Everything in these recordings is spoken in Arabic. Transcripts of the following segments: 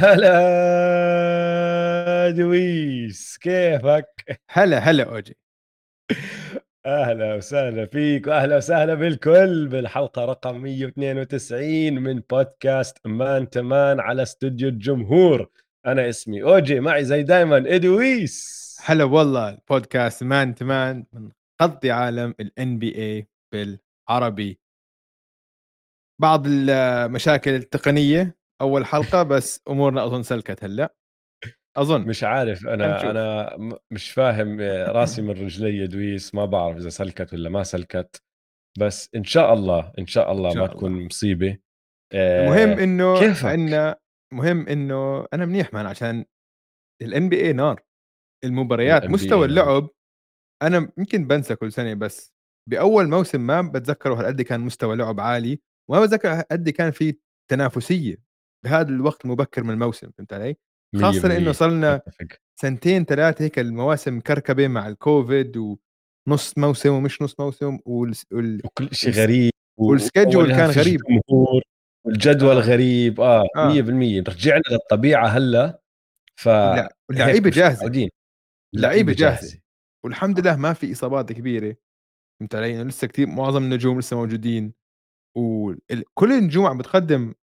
هلا دويس كيفك؟ هلا هلا أوجي. أهلا وسهلا فيك وأهلا وسهلا بالكل بالحلقة رقم 192 من بودكاست Man to Man على استوديو الجمهور. أنا اسمي أوجي معي زي دايما إدويس. هلا والله البودكاست Man to Man منغطي عالم ال NBA بالعربي. بعض المشاكل التقنية أول حلقة بس أمورنا أظن سلكت هلأ أظن مش عارف أنا. أنا مش فاهم آه، راسي من رجلي دويس ما بعرف إذا سلكت ولا ما سلكت بس إن شاء الله إن شاء الله إن شاء ما الله. تكون مصيبه آه، المهم إنه كيفك؟ عندنا مهم إنه أنا منيح man عشان ال NBA نار المباريات ال NBA مستوى. اللعب أنا يمكن بنسى كل سنة بس بأول موسم ما بتذكره هالقد كان مستوى لعب عالي وما بتذكر قد كان في تنافسية بهذا الوقت المبكر من الموسم فهمت علي؟ خاصة. إنه صرنا أتفق. سنتين ثلاثة هيك المواسم مكركبة مع الكوفيد ونص موسم ومش نص موسم وال... وال... وكل شيء غريب و- والschedule وأولها كان غريب. جمهور والجدول آه. غريب آه آه. 100% رجعنا للطبيعة هلأ ف مش جاهزة. اللعيبة جاهزة. والحمد لله ما في إصابات كبيرة فهمت علي؟ لسه كثير معظم النجوم لسه موجودين وكل النجوم عم بتقدم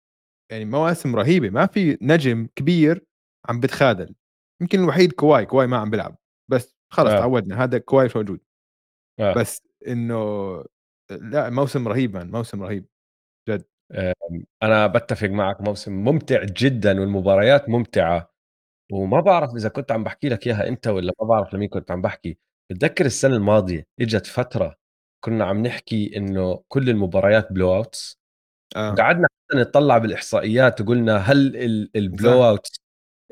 يعني مواسم رهيبة ما في نجم كبير عم بتخاذل يمكن الوحيد كواي كواي ما عم بيلعب. بس خلص آه. تعودنا هذا كواي مش موجود. آه. بس إنه لا موسم رهيب man موسم رهيب. أنا بتفق معك موسم ممتع جدا والمباريات ممتعة. وما بعرف إذا كنت عم بحكي لك إياها أنت ولا ما بعرف لمين كنت عم بحكي. بتذكر السنة الماضية إجت فترة كنا عم نحكي إنه كل المباريات blowouts وقعدنا حتى نطلع بالإحصائيات وقلنا هل ال- ال blowout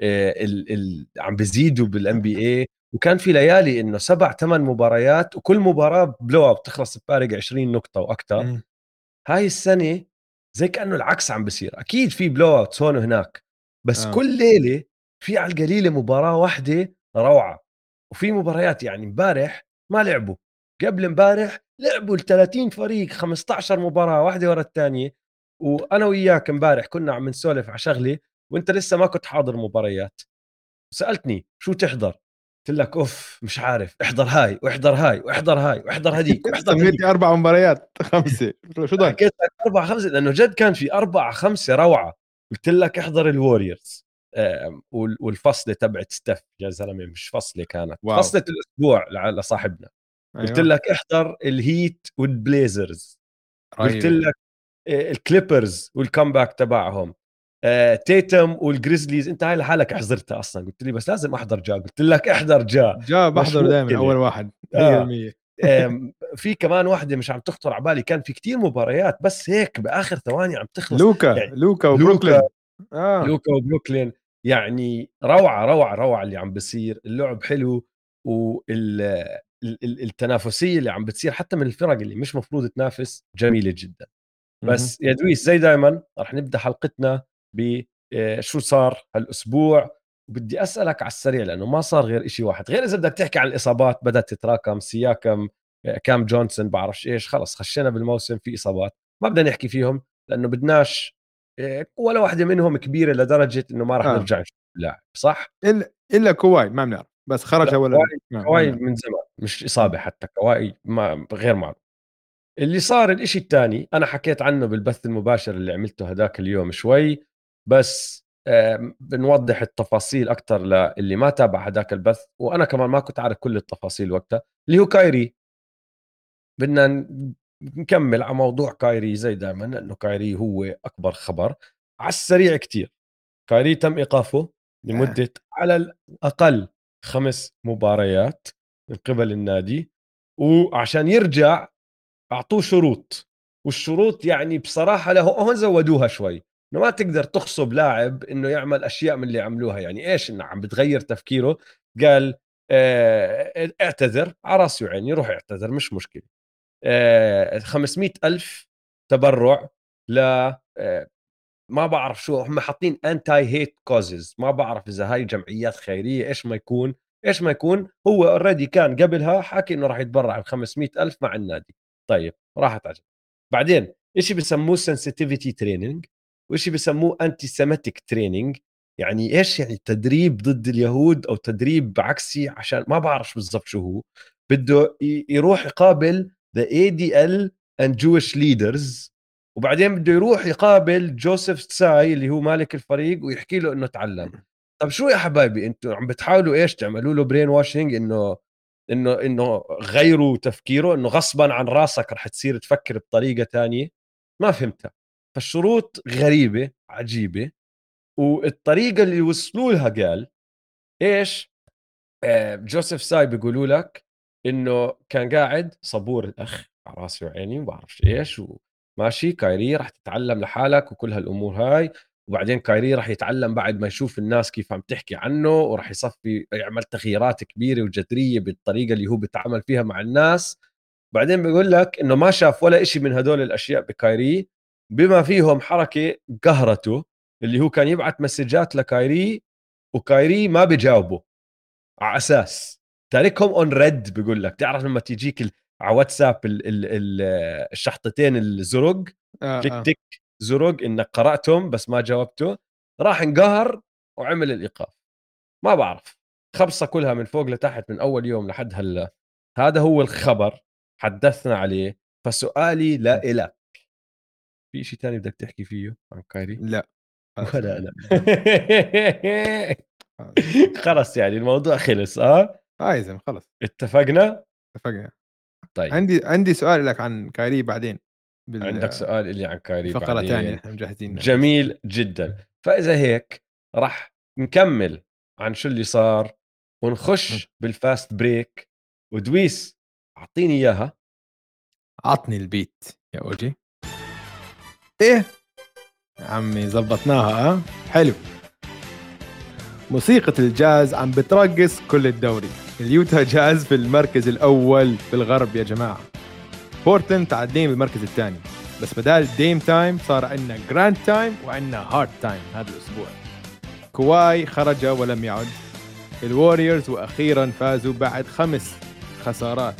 ال عم بيزيدوا بال NBA وكان في ليالي إنه سبع ثمان مباريات وكل مباراة blowout تخلص بفارق 20 نقطة وأكثر مم. هاي السنة زي كأنه العكس عم بصير أكيد في blowouts هون وهناك بس آه. آه. كل ليلة في على القليلة مباراة واحدة روعة وفي مباريات يعني امبارح ما لعبوا قبل امبارح لعبوا ال 30 فريق 15 مباراة واحدة ورا الثانية وأنا وياك امبارح كنا عم نسولف على شغلة وأنت لسه ما كنت حاضر مباريات سألتني شو تحضر قلت لك أوف مش عارف احضر هاي واحضر هاي واحضر هاي واحضر هديك واحضر سميتي أربع مباريات خمسة شو ضل؟ حكيت لك أربع خمسة لأنه جد كان في أربع خمسة روعة قلت لك احضر ال Warriors والفصلة تبعت ستيف يا زلمة مش فصلة كانت واو. فصلة الأسبوع لصاحبنا قلت أيوة. لك احضر ال Heat وال Blazers قلت رهيبة. لك ال Clippers وال comeback تبعهم آه، Tatum وال Grizzlies انت هاي لحالك حضرتها أصلا. قلت لي بس لازم أحضر جا. قلت لك احضر جا. جا بحضر دائما. أول واحد 100% آه. في كمان واحدة مش عم تخطر على بالي. كان في كتير مباريات بس هيك بآخر ثواني عم تخلص. لوكا يعني لوكا وبروكلين. آه. لوكا وبروكلين. يعني روعة روعة روعة اللي عم بصير. اللعب حلو والتنافسيه اللي عم بتصير حتى من الفرق اللي مش مفروض تنافس جميلة جدا. بس يا دويس زي دائما رح نبدأ حلقتنا بشو صار هالأسبوع. وبدي أسألك على السريع لأنه ما صار غير إشي واحد. غير إذا بدك تحكي عن الإصابات بدأت تتراكم سياكم آه، كام جونسون بعرفش إيش. خلص خشينا بالموسم في إصابات. ما بدنا نحكي فيهم لأنه بدناش آه، ولا واحدة منهم كبيرة لدرجة إنه ما راح آه. نرجع نشوف اللاعب صح؟ الا إلا كواي ما بنعرف. بس خرج لا، اول كواي- كواي. من زمان. مش إصابة حتى كواي ما غير معروف. اللي صار الإشي الثاني أنا حكيت عنه بالبث المباشر اللي عملته هداك اليوم شوي بس آم، بنوضح التفاصيل أكثر للي ما تابع هداك البث وأنا كمان ما كنت عارف كل التفاصيل وقتها اللي هو كايري. بدنا نكمل على موضوع كايري زي دائما لأنه كايري هو أكبر خبر على السريع كتير. كايري تم إيقافه لمدة على الأقل خمس مباريات من قبل النادي وعشان يرجع أعطوه شروط والشروط يعني بصراحة له هون زودوها شوي إنه ما تقدر تغصب لاعب إنه يعمل أشياء من اللي عملوها يعني إيش إنه عم بتغير تفكيره؟ قال آه اعتذر على راسي وعيني روح اعتذر مش مشكلة. آه 500 ألف تبرع ل آه، ما بعرف شو هم حاطين anti-hate causes ما بعرف إذا هاي جمعيات خيرية إيش ما يكون إيش ما يكون هو already كان قبلها حكي إنه راح يتبرع ب 500 ألف مع النادي. طيب راحت عجل بعدين شيء بسموه sensitivity training وشيء بسموه anti-Semitic training يعني إيش يعني تدريب ضد اليهود أو تدريب عكسي؟ عشان ما بعرف بالضبط شو هو. بده يروح يقابل the ADL and Jewish leaders وبعدين بده يروح يقابل جوزيف ساي اللي هو مالك الفريق ويحكي له إنه تعلم. طب شو يا حبايبي أنتم عم بتحاولوا إيش تعملوا له brain washing إنه إنه إنه غيروا تفكيره إنه غصبا عن راسك رح تصير تفكر بطريقة تانية. ما فهمتها. فالشروط غريبة عجيبة. والطريقة اللي وصلوا لها قال إيش؟ آه، جوزيف ساي بيقولوا لك إنه كان قاعد صبور الأخ على راسي وعيني وما إيش وماشي كايري راح تتعلم لحالك وكل هالأمور هاي. وبعدين كايري راح يتعلم بعد ما يشوف الناس كيف عم تحكي عنه وراح يصفي يعمل تغييرات كبيرة وجذرية بالطريقة اللي هو بيتعامل فيها مع الناس. بعدين بيقول لك إنه ما شاف ولا شيء من هدول الأشياء بكايري بما فيهم حركة قهرته اللي هو كان يبعث مسجات لكايري وكايري ما بجاوبه على أساس. تاركهم on read بيقول لك. تعرف لما تيجيك على واتساب ال ال ال الشحطتين الزرق؟ آه تك آه. تك زرق إنك قرأتهم بس ما جاوبته راح انقهر وعمل الإيقاف. ما بعرف خبصة كلها من فوق لتحت من أول يوم لحد هلا. هذا هو الخبر حدثنا عليه فسؤالي لا إلك في شيء ثاني بدك تحكي فيه عن كايري لا. ولا أنا خلص يعني الموضوع خلص آه؟ آه يا خلص. اتفقنا؟ اتفقنا. طيب. عندي عندي سؤال لك عن كايري بعدين. بال- عندك سؤال اللي عن كايري ثانية إحنا مجهزين جميل جدا. فإذا هيك راح نكمل عن شو اللي صار ونخش بال fast break. ودويس أعطيني إياها. عطني البيت يا أوجي. إيه؟ عمي زبطناها ها؟ حلو. موسيقى الجاز عم بترقص كل الدوري. ال Utah Jazz في المركز الأول في الغرب يا جماعة. بورتلاند قاعدين بالمركز الثاني. بس بدال Dame Time صار عندنا Grant Time وعندنا Hart Time هذا الأسبوع. Kawhi خرج ولم يعد. ال Warriors وأخيرا فازوا بعد خمس خسارات.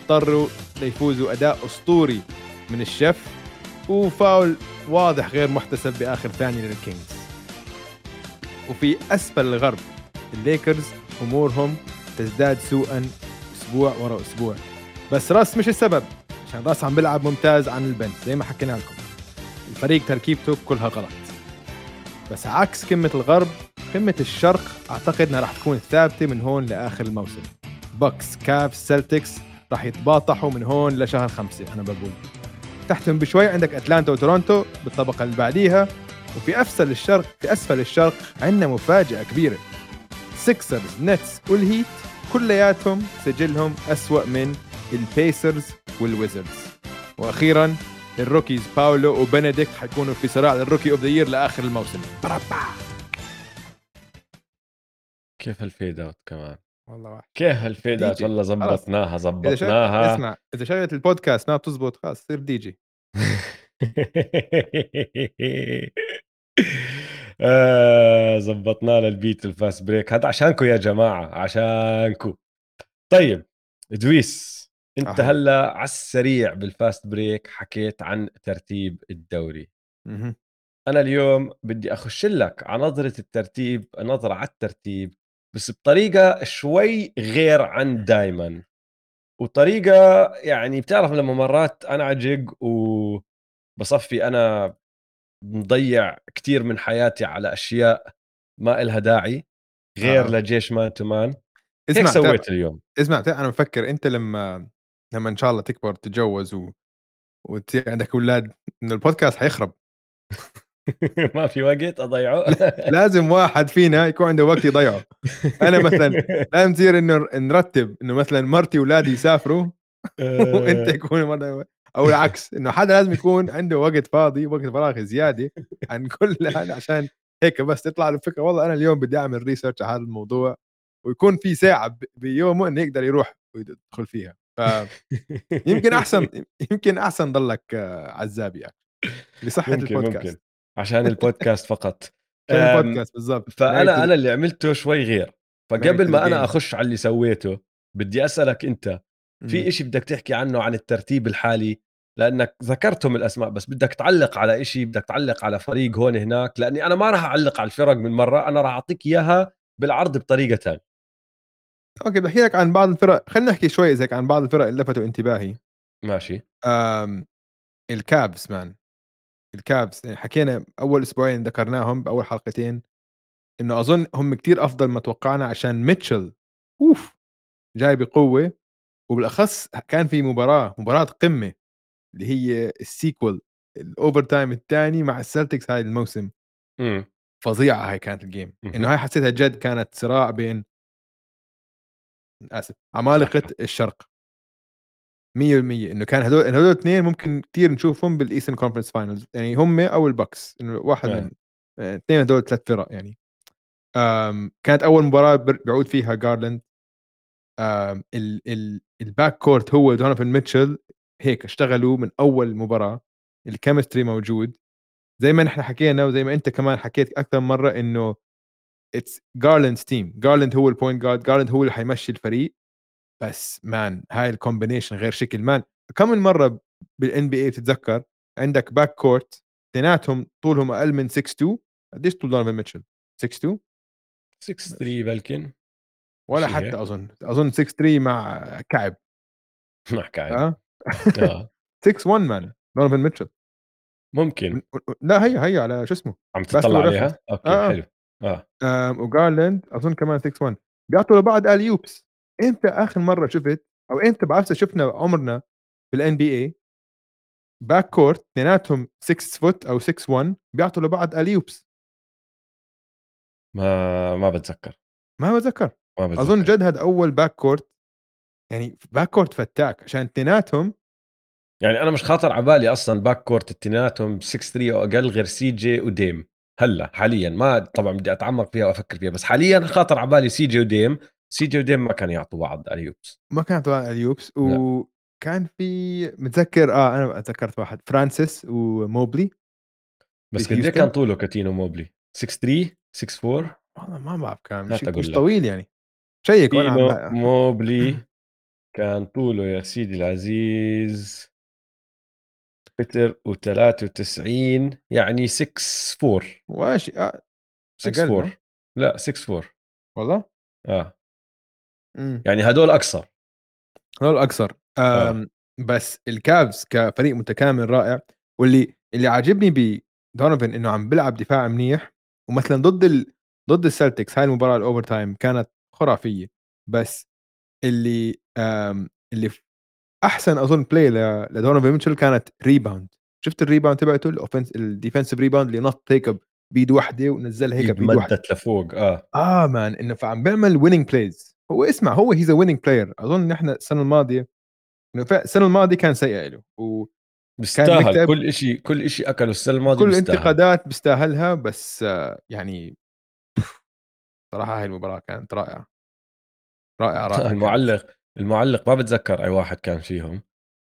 اضطروا ليفوزوا أداء أسطوري من الشيف وفاول واضح غير محتسب بآخر ثانية لل Kings. وفي أسفل الغرب الليكرز أمورهم تزداد سوءا أسبوع ورا أسبوع. بس Russ مش السبب عشان Russ عم بيلعب ممتاز عن ال bench زي ما حكينا لكم. الفريق تركيبته كلها غلط. بس عكس قمة الغرب قمة الشرق أعتقد إنها راح تكون ثابتة من هون لآخر الموسم. Bucks Cavs Celtics راح يتباطحوا من هون لشهر خمسة أنا بقول. تحتهم بشوي عندك أتلانتا وتورونتو بالطبقة اللي بعديها وفي اسفل الشرق في أسفل الشرق عندنا مفاجأة كبيرة. Sixers Nets وال Heat كلياتهم سجلهم أسوأ من ال Pacers وال Wizards وأخيرا ال rookies باولو وبنديكت حيكونوا في صراع لل rookie of the year لآخر الموسم بربع. كيف هال fade out كمان والله واحد كيف هال fade out. والله. زبطناها. زبطناها اسمع إذا شغله البودكاست ما بتزبط خلاص صير دي جي آه زبطنا ال beat ال fast break هذا عشانكم يا جماعة عشانكم طيب ادويس أنت. هلأ على السريع بال fast break حكيت عن ترتيب الدوري مهم. أنا اليوم بدي أخش لك على نظرة الترتيب نظرة على الترتيب بس بطريقة شوي غير عن دايما وطريقة يعني بتعرف لما مرات أنا عجق وبصفي أنا مضيع كتير من حياتي على أشياء ما إلها داعي غير آه. لجيش man to man هيك اسمع sweet sweet اليوم اسمع أنا بفكر أنت لما لما إن شاء الله تكبر تتجوز و... وتصير عندك أولاد إنه البودكاست حيخرب. ما في وقت أضيعه؟ لازم واحد فينا يكون عنده وقت يضيعه. أنا مثلاً لازم تصير إنه نرتب إنه مثلا مرتي واولادي يسافروا وأنت يكون مرة أو العكس إنه حدا لازم يكون عنده وقت فاضي وقت فراغ زيادة عن كل هذا عشان هيك بس تطلع له فكره والله أنا اليوم بدي أعمل ريسيرش على هذا الموضوع ويكون في ساعة بيومه إنه يقدر يروح ويدخل فيها. ف يمكن أحسن يمكن أحسن ضلك عزابي يعني لصحة ممكن البودكاست. ممكن. عشان البودكاست فقط. عشان البودكاست بالضبط. فأنا أنا اللي عملته شوي غير. فقبل ما أنا. أخش على اللي سويته بدي أسألك أنت في إشي بدك تحكي عنه عن الترتيب الحالي؟ لأنك ذكرتهم الأسماء بس بدك تعلق على إشي بدك تعلق على فريق هون هناك لأني أنا ما راح أعلق على الفرق من مرة أنا راح أعطيك إياها بالعرض بطريقة ثانية okay بحكي لك عن بعض الفرق خلينا نحكي شوي هيك عن بعض الفرق اللي لفتوا انتباهي. ماشي. آم ال Cavs man ال Cavs يعني حكينا أول أسبوعين ذكرناهم بأول حلقتين إنه أظن هم كتير أفضل ما توقعنا عشان ميتشل. أوف! جاي بقوه وبالأخص كان في مباراة مباراة قمة اللي هي السيكول ال overtime الثاني مع ال Celtics هاي الموسم. امم فظيعة هاي كانت ال game إنه هاي حسيتها جد كانت صراع بين اسف عمالقه. الشرق. 100% إنه كان هدول هدول الاثنين ممكن كثير نشوفهم بال Eastern Conference Finals يعني هم أو ال Bucks إنه واحد آه. من اثنين هدول ثلاث فرق يعني. كانت أول مباراة بيعود فيها جارلاند ال ال ال backcourt هو دونيفن ميتشل هيك اشتغلوا من أول مباراة. ال chemistry موجود. زي ما نحن حكينا وزي ما أنت كمان حكيت أكثر مرة إنه it's Garland's team جارلاند هو ال point guard جارلاند هو اللي حيمشي الفريق. بس man هاي ال combination غير شكل. man كم من مرة بال NBA بتتذكر؟ عندك backcourt اثنيناتهم طولهم أقل من 6 2 قديش طول دونيفن ميتشل؟ 6 2 6 3 بلكن. ولا حتى. أظن. أظن 6 3 مع كعب. مع كعب. آه. آه. 6 1 man دونيفن ميتشل. ممكن. لا هي هي على شو اسمه؟ عم تطلع عليها. okay آه، آه. حلو. آه. وجارلاند أظن كمان 6 1 بيعطوا لبعض alley-oops إمتى آخر مرة شفت أو إمتى بعرفش شفنا عمرنا بال NBA backcourt اثنيناتهم 6 foot أو 6 1 بيعطوا لبعض alley-oops ما ما بتذكر. ما بتذكر. ما بتذكر. أظن جد هذا أول backcourt يعني backcourt فتاك عشان اثنيناتهم يعني أنا مش خاطر على بالي أصلا backcourt اثنيناتهم 6 3 أو أقل غير CJ و Dame. هلا حاليا ما طبعا بدي أتعمق فيها وأفكر فيها بس حاليا خاطر على بالي CJ و Dame CJ و Dame ما كانوا يعطوا بعض alley-oops ما كان طبعا alley-oops لا. وكان في متذكر آه أنا تذكرت واحد فرانسيس وموبلي بس قد هيوستن؟ كان طوله كاتينو موبلي 6 3 6 4 والله ما بعرف كان مش, مش. طويل يعني check وأنا. موبلي كان طوله يا سيدي العزيز متر و93 يعني 6 4 واش آه 6 أقل، 4 لا 6 4 والله؟ آه. إمم. يعني هدول اقصر هذول اقصر آه. بس ال Cavs كفريق متكامل رائع واللي اللي عاجبني بدونوفن إنه عم بيلعب دفاع منيح ومثلا ضد ال... ضد ال Celtics هاي المباراة ال overtime كانت خرافية. بس اللي آم اللي أحسن أظن play لدونوفن ميتشل كانت rebound شفت ال rebound تبعته ال offense ال defensive rebound اللي نط هيك بيد واحدة ونزلها هيك بيد واحدة. مدت لفوق آه. آه man إنه فعم بيعمل winning plays هو اسمع هو he's a winning player أظن نحن السنة الماضية إنه السنة الماضية كان سيء له وكل بيستاهل. كل شيء كل شيء أكله السنة الماضية بيستاهل. الانتقادات بيستاهلها بس آه، يعني صراحة هاي المباراة كانت رائعة. رائعة رائعة. المعلق. المعلق ما بتذكر أي واحد كان فيهم.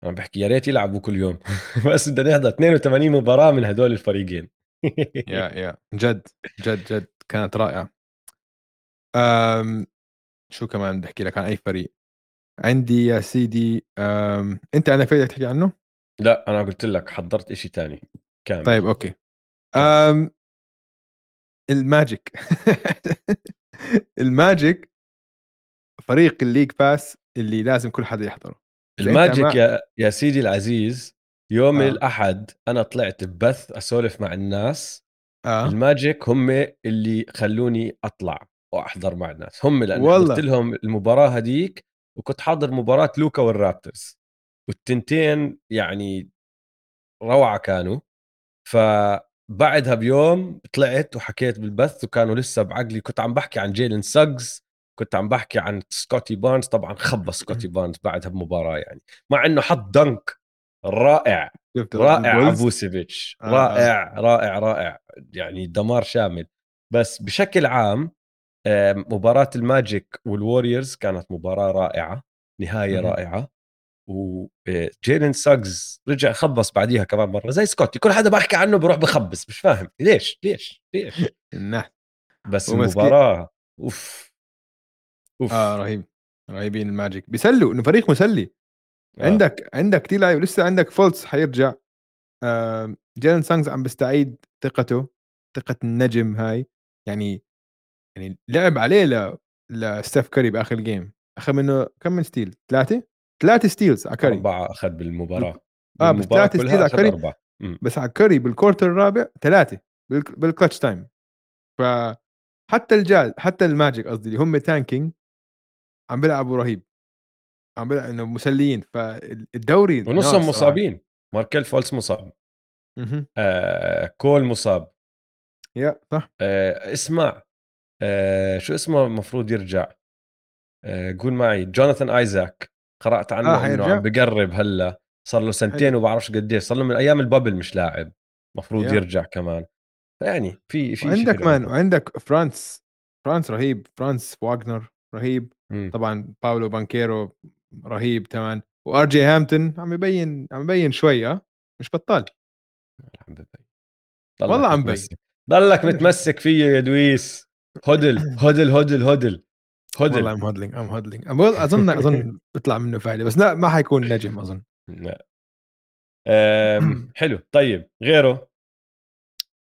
عم بحكي يا ريت يلعبوا كل يوم. بس بدنا نحضر 82 مباراة من هدول الفريقين. yeah yeah. جد جد جد. كانت رائعة. أم شو كمان بدي أحكي لك عن أي فريق؟ عندي يا سيدي أم أنت عندك فريق تحكي عنه؟ لا أنا قلت لك حضرت إشي تاني. كامل. طيب أوكي. كامل. أم الماجيك. الماجيك فريق ال league pass اللي لازم كل حدا يحضره. الماجيك ما- يا يا سيدي العزيز يوم آه. الأحد أنا طلعت ببث أسولف مع الناس آه. الماجيك هم اللي خلوني أطلع وأحضر مع الناس. هم لأن. حضرت لهم المباراة هديك وكنت حاضر مباراة لوكا والرابترز. والتنتين يعني روعة كانوا. فبعدها بيوم طلعت وحكيت بالبث وكانوا لسه بعقلي كنت عم بحكي عن جيلين ساجز. كنت عم بحكي عن سكوتي بارنز طبعا خبص سكوتي بارنز بعدها بمباراة يعني مع إنه حط dunk رائع رائع. البولز؟ فوسيفيتش آه، رائع رائع رائع يعني دمار شامل. بس بشكل عام آه، مباراة الماجيك والوريورز كانت مباراة رائعة نهاية مهم. رائعة وجيلين ساجز رجع خبص بعديها كمان مرة زي سكوتي كل حدا بحكي عنه بروح بخبص مش فاهم ليش ليش ليش؟ بس. المباراة أوف. أوف. آه رهيب رهيبين الماجيك. بيسلوا إنه فريق مسلي. آه. عندك عندك كثير لعيبه لسه عندك فولتس حيرجع. آه جيلن ساجز عم بيستعيد ثقته ثقة النجم هاي. يعني يعني لعب عليه ل لستيف كاري بآخر game أخذ منه كم من steal ثلاثة؟ ثلاثة steals على كاري. أربعة أخذ بالمباراة. آه بس ثلاثة steals على كاري. بس على كاري بال quarter الرابع ثلاثة بال clutch time فحتى الجاز حتى الماجيك قصدي اللي هم tanking عم بيلعبوا رهيب عم بيلعبوا إنه مسليين فالدوري ونصهم. مصابين ماركل فولتس مصاب آه كول مصاب يا صح آه اسمع آه شو اسمه المفروض يرجع آه قول معي جوناثان آيزاك قرأت عنه آه، إنه؟ عم بقرب هلأ صار له سنتين حلو. وبعرفش قديش صار له من أيام ال bubble مش لاعب مفروض Yeah. يرجع كمان فيعني في في حلو man. وعندك فرانز فرانز رهيب فرانز واغنر رهيب مم. طبعا باولو بانكيرو رهيب كمان و آر جي هامبتون عم يبين عم يبين شوي آه مش بطال عم ببين. والله عم بين. متمسك. ضلك متمسك فيه يا دويس هدل هدل هدل هدل والله هدل ام hodling أم hodling أظن أظن بيطلع منه فايدة بس لا ما حيكون نجم أظن لا. حلو طيب غيره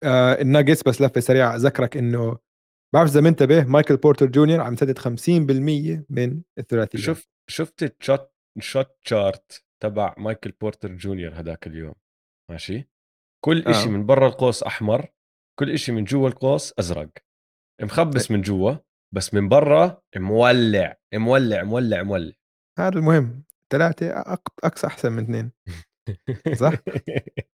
آه الناجتس بس لفة سريعة أذكرك إنه بعرف إذا منتبه مايكل بورتر جونيور عم يسدد 50% من الثلاثيات شوف شفت ال shot shot chart تبع مايكل بورتر جونيور هذاك اليوم؟ ماشي؟ كل آه. إشي من برا القوس أحمر كل إشي من جوا القوس أزرق. مخبص من جوا بس من برا مولع. مولع مولع مولع. هذا المهم. ثلاثة أق- أقصى أحسن من اثنين. صح؟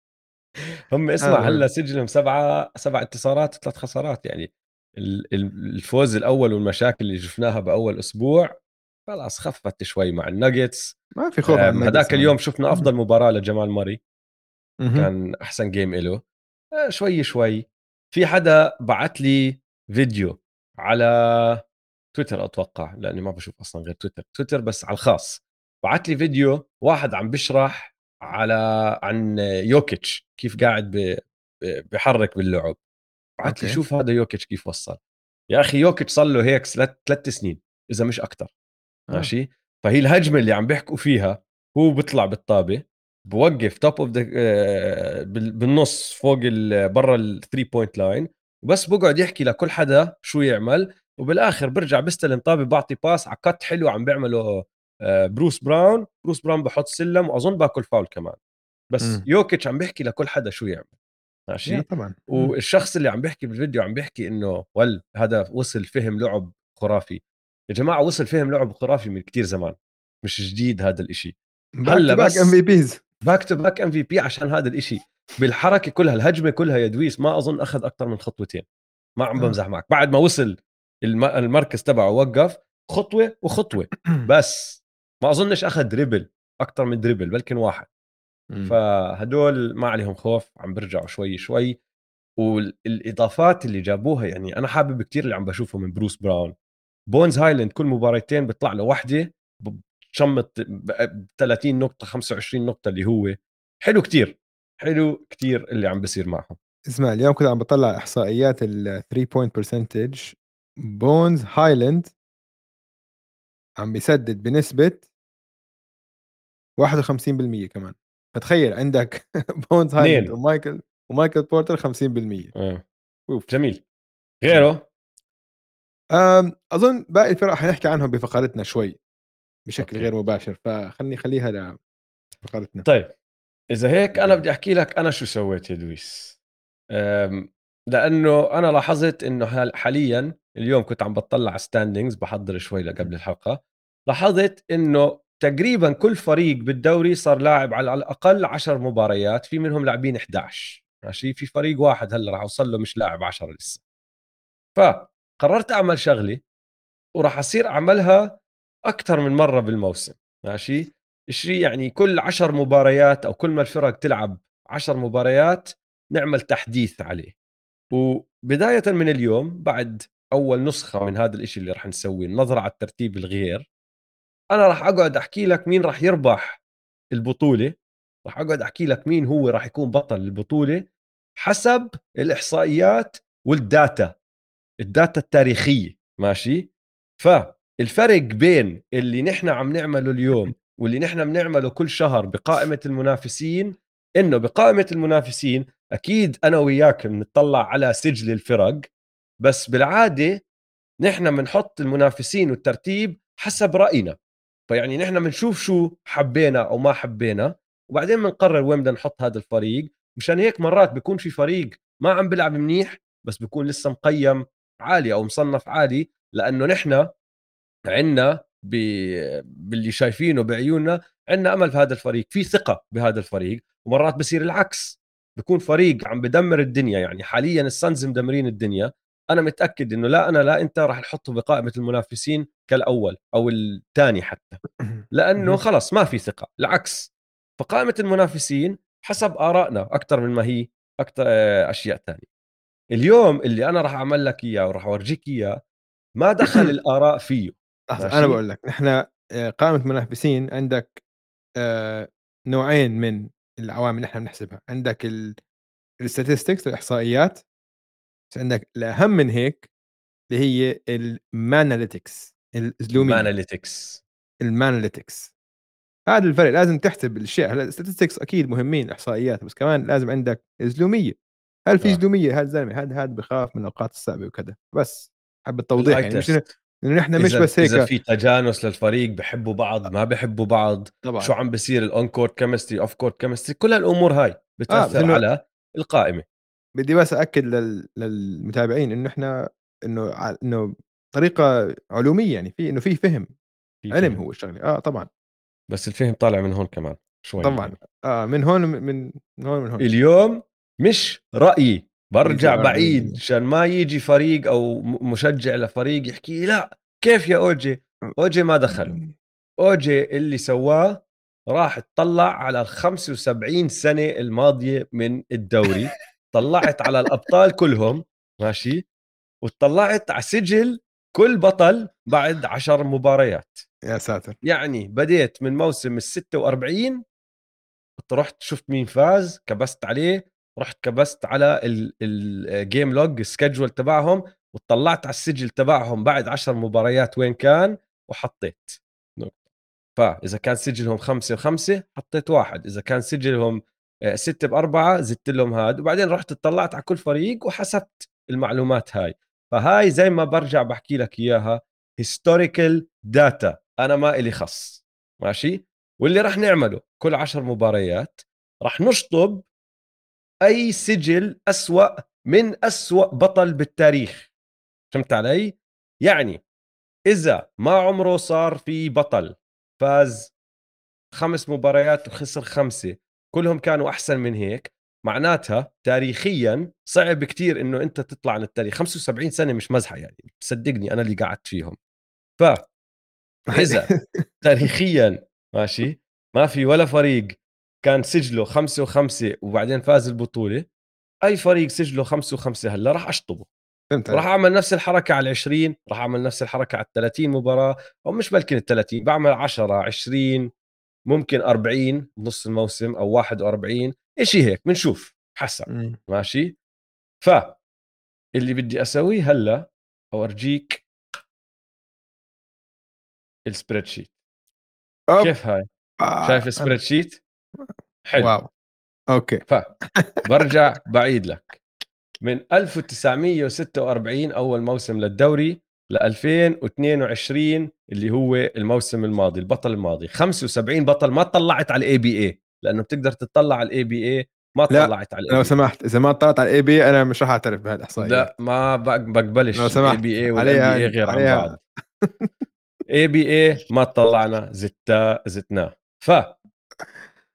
هم اسمع هذا هلا. سجلهم سبعة سبع انتصارات وثلاث خسارات يعني. الفوز الأول والمشاكل اللي شفناها بأول أسبوع خلاص خفت شوي مع الناجتس. ما في خوف هذاك اليوم شفنا أفضل مباراة لجمال ماري مهم. كان أحسن game له. آه، شوي شوي. في حدا بعت لي فيديو على تويتر أتوقع لأني ما بشوف أصلا غير تويتر. تويتر بس على الخاص. بعت لي فيديو واحد عم بشرح على عن يوكيتش كيف قاعد بحرك باللعب. أوكي. شوف هذا يوكيتش كيف وصل يا أخي يوكيتش صار له هيك ثلاث سنين إذا مش أكثر آه. ماشي فهي الهجمة اللي عم بيحكوا فيها هو بيطلع بالطابة بوقف top of بالنص فوق برا ال three point line وبس بقعد يحكي لكل حدا شو يعمل وبالآخر برجع بيستلم طابة بعطي pass على cut حلو عم بيعمله آه، بروس براون بروس براون بحط سلم وأظن باكل فاول كمان بس مم. يوكيتش عم بيحكي لكل حدا شو يعمل ماشي؟ طبعا. والشخص اللي عم بيحكي بالفيديو عم بيحكي إنه ول هذا وصل فهم لعب خرافي. يا جماعة وصل فهم لعب خرافي من كتير زمان مش جديد هذا الإشي. هلأ باك بس ام في بيز باك تو باك ام في بي عشان هذا الإشي. بالحركة كلها الهجمة كلها يا دويس ما أظن أخذ أكثر من خطوتين. ما عم آه. بمزح معك. بعد ما وصل الم- المركز تبعه وقف خطوة وخطوة. بس ما أظنش أخذ dribble أكثر من dribble بلكن واحد. فهدول ما عليهم خوف عم برجعوا شوي شوي. والإضافات اللي جابوها يعني أنا حابب كتير اللي عم بشوفه من بروس براون. بونز هايلاند كل مباراتين بيطلع له وحده بتشمط ب 30 نقطة 25 نقطة اللي هو. حلو كتير حلو كتير اللي عم بصير معهم. اسمع اليوم كنت عم بطلع إحصائيات ال 3 point percentage بونز هايلاند عم بيسدد بنسبة 51% كمان. فتخيل عندك بونز هايلاند اثنين. ومايكل ومايكل بورتر 50% آه. أوف. جميل. غيره؟ أم، أظن باقي الفرق حنحكي عنهم بفقرتنا شوي بشكل أوكي. غير مباشر فخلني خليها لفقرتنا طيب إذا هيك أنا بدي أحكي لك أنا شو سويت يا دويس أم، لأنه أنا لاحظت إنه حال- حاليا اليوم كنت عم بطلع standings بحضر شوي قبل الحلقة. لاحظت إنه تقريبا كل فريق بالدوري صار لاعب على الأقل 10 مباريات في منهم لاعبين 11 ماشي؟ في فريق واحد هلأ راح أوصل له مش لاعب 10 لسه. فقررت أعمل شغله وراح أصير أعملها أكثر من مرة بالموسم. ماشي؟ شيء يعني كل عشر مباريات أو كل ما الفرق تلعب عشر مباريات نعمل تحديث عليه. وبداية من اليوم بعد أول نسخة من هذا الإشي اللي راح نسويه النظره على الترتيب الغير أنا راح أقعد أحكي لك مين راح يربح البطولة راح أقعد أحكي لك مين هو راح يكون بطل البطولة حسب الإحصائيات وال data ال data التاريخية ماشي؟ فالفرق بين اللي نحن عم نعمله اليوم واللي نحن بنعمله كل شهر بقائمة المنافسين إنه بقائمة المنافسين أكيد أنا وياك بنطلع على سجل الفرق بس بالعادة نحن بنحط المنافسين والترتيب حسب رأينا. فيعني نحن بنشوف شو حبينا أو ما حبينا وبعدين بنقرر وين بدنا نحط هذا الفريق. مشان هيك مرات بيكون في فريق ما عم بيلعب منيح بس بيكون لسه مقيم عالي أو مصنف عالي لأنه نحن عندنا باللي شايفينه بعيوننا عندنا أمل في هذا الفريق في ثقة بهذا الفريق ومرات بصير العكس. بكون فريق عم بدمر الدنيا يعني حاليا السانز مدمرين الدنيا أنا متأكد إنه لا أنا لا أنت راح نحطه بقائمة المنافسين كالأول أو الثاني حتى. لأنه خلص ما في ثقة العكس. فقائمه المنافسين حسب آرائنا أكثر من ما هي أكثر آه، أشياء ثانية اليوم اللي أنا راح أعمل لك إياه وراح أورجيك إياه ما دخل الآراء فيه. أنا بقول لك نحن آه، قائمة منافسين عندك آه، نوعين من العوامل اللي إحنا بنحسبها. عندك ال statistics الإحصائيات بس عندك الأهم من هيك اللي هي ال manalytics الزلوميه ال manalytics ال manalytics. هذا الفرق لازم تحسب الأشياء. هلا ال statistics أكيد مهمين إحصائيات بس كمان لازم عندك زلوميه هل في آه. زلوميه هذا الزلمه هذا هذا بخاف من الأوقات الصعبه وكذا؟ بس حب التوضيح يعني مش إنه نحن مش بس هيك إذا في تجانس للفريق بحبوا بعض ما بحبوا بعض طبعا. شو عم بيصير ال on-court chemistry off-court chemistry كل هالأمور هاي بتأثر آه على القائمة. بدي بس اكد لل... للمتابعين إنه إحنا إنه إنه طريقة علومية يعني في إنه في فهم في علم هو الشغلة. آه طبعا. بس الفهم طالع من هون كمان شوي طبعا. يعني. آه من هون من, من هون من هون. اليوم مش رأيي برجع بعيد عشان ما يجي فريق أو مشجع لفريق يحكي لا كيف يا أوجي؟ أوجي ما دخل. أوجي اللي سواه راح تطلع على ال 75 سنة الماضية من الدوري. طلعت على الأبطال كلهم ماشي؟ وطلعت على سجل كل بطل بعد عشر مباريات. يا ساتر. يعني بديت من موسم ال 46 رحت شفت مين فاز كبست عليه رحت كبست على ال game log ال schedule تبعهم وطلعت على السجل تبعهم بعد عشر مباريات وين كان وحطيت. فإذا كان سجلهم خمسة وخمسة حطيت واحد. إذا كان سجلهم ستة بأربعة زدت لهم هاد وبعدين رحت اطلعت على كل فريق وحسبت المعلومات هاي. فهاي زي ما برجع بحكي لك إياها historical data أنا ما إلي خص. ماشي؟ واللي راح نعمله كل عشر مباريات راح نشطب أي سجل أسوأ من أسوأ بطل بالتاريخ. فهمت علي؟ يعني إذا ما عمره صار في بطل فاز خمس مباريات وخسر خمسة كلهم كانوا أحسن من هيك معناتها تاريخيا صعب كتير إنه أنت تطلع عن التاريخ. 75 سنة مش مزحة يعني صدقني أنا اللي قعدت فيهم. ف إذا تاريخيا ماشي ما في ولا فريق كان سجله خمسة وخمسة وبعدين فاز البطولة أي فريق سجله خمسة وخمسة هلأ راح أشطبه. فهمت راح أعمل نفس الحركة على 20 راح أعمل نفس الحركة على 30 مباراة أو مش بلكن ال 30 بعمل 10 20 ممكن 40 نص الموسم أو 41 إشي هيك بنشوف حسب ماشي؟ ف اللي بدي أسويه هلأ أورجيك ال spreadsheet كيف هاي؟ آه شايف ال spreadsheet؟ حلو. wow. okay. فبرجع بعيد لك. من 1946 أول موسم للدوري ل 2022 اللي هو الموسم الماضي البطل الماضي. 75 بطل ما طلعت على ال ABA لأنه بتقدر تطلع على ال ABA ما طلعت على لو سمحت إذا ما طلعت على الاي بي أنا مش راح أعترف بهالاحصائيات لا ما بقبلش لو سمحت الاي بي اي والاي بي اي غير عن بعض. اي بي اي ما طلعنا زتا زتناه ف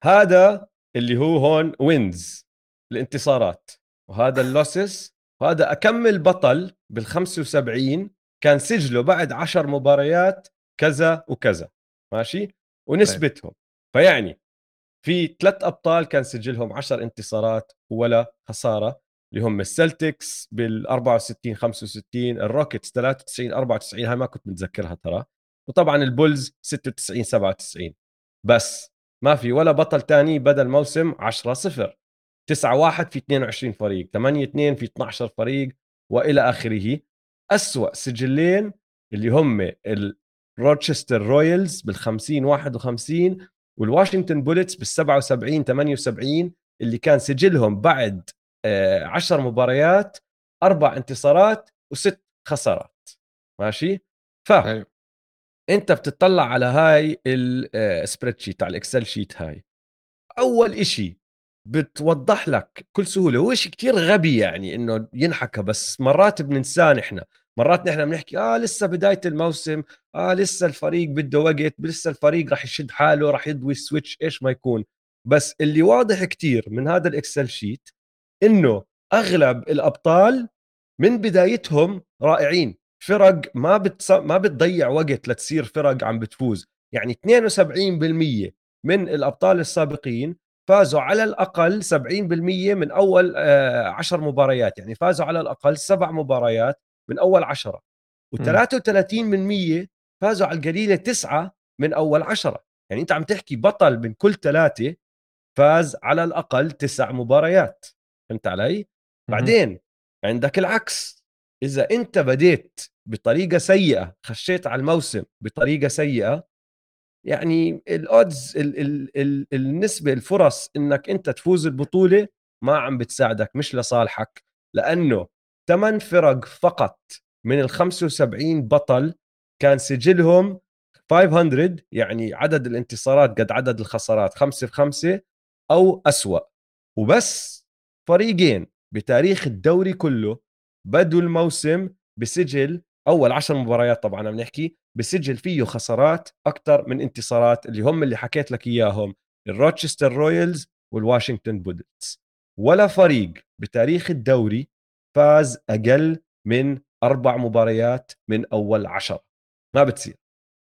هذا اللي هو هون وينز الانتصارات. وهذا اللوسس وهذا أكمل بطل بال 75 كان سجله بعد 10 مباريات كذا وكذا ماشي؟ ونسبتهم. فيعني في ثلاث أبطال كان سجلهم 10 انتصارات ولا خسارة اللي هم السلتيكس بال 64 65 الروكيتس 93 94 هاي ما كنت متذكرها ترى. وطبعا البولز 96 97 بس ما في ولا بطل تاني بدا الموسم 10 0 9 1 في 22 فريق 8 2 في 12 فريق وإلى آخره. أسوأ سجلين اللي هم روتشستر رويالز بال 50 51 والواشنطن بولتس بال 77 78 اللي كان سجلهم بعد 10 آه، مباريات أربع انتصارات وست خسارات. ماشي؟ ف أنت بتطلع على هاي ال spreadsheet على ال Excel sheet هاي. أول إشي بتوضح لك بكل سهولة. هو شيء كثير غبي يعني إنه ينحكى بس مرات بننساه نحن مرات نحن بنحكي آه لسه بداية الموسم آه لسه الفريق بده وقت لسه الفريق راح يشد حاله راح يضوي ال switch إيش ما يكون. بس اللي واضح كثير من هذا ال Excel sheet إنه أغلب الأبطال من بدايتهم رائعين. فرق ما بتص... ما بتضيع وقت لتصير فرق عم بتفوز. يعني 72% من الأبطال السابقين فازوا على الأقل 70% من أول 10 آه، مباريات. يعني فازوا على الأقل سبع مباريات من أول عشرة. و33% فازوا على القليلة تسعة من أول عشرة. يعني أنت عم تحكي بطل من كل ثلاثة فاز على الأقل تسع مباريات. فهمت علي؟ بعدين عندك العكس. إذا أنت بديت بطريقة سيئة خشيت على الموسم بطريقة سيئة يعني الاودز ال ال ال النسبة الفرص إنك أنت تفوز البطولة ما عم بتساعدك مش لصالحك لأنه ثمان فرق فقط من ال 75 بطل كان سجلهم 500 يعني عدد الانتصارات قد عدد الخسارات خمسة في خمسة أو أسوأ. وبس فريقين بتاريخ الدوري كله بدوا الموسم بسجل أول عشر مباريات طبعا عم نحكي بسجل فيه خسارات أكثر من انتصارات اللي هم اللي حكيت لك إياهم الروتشستر رويالز والواشنطن بولتس ولا فريق بتاريخ الدوري فاز أقل من أربع مباريات من أول عشرة. ما بتصير.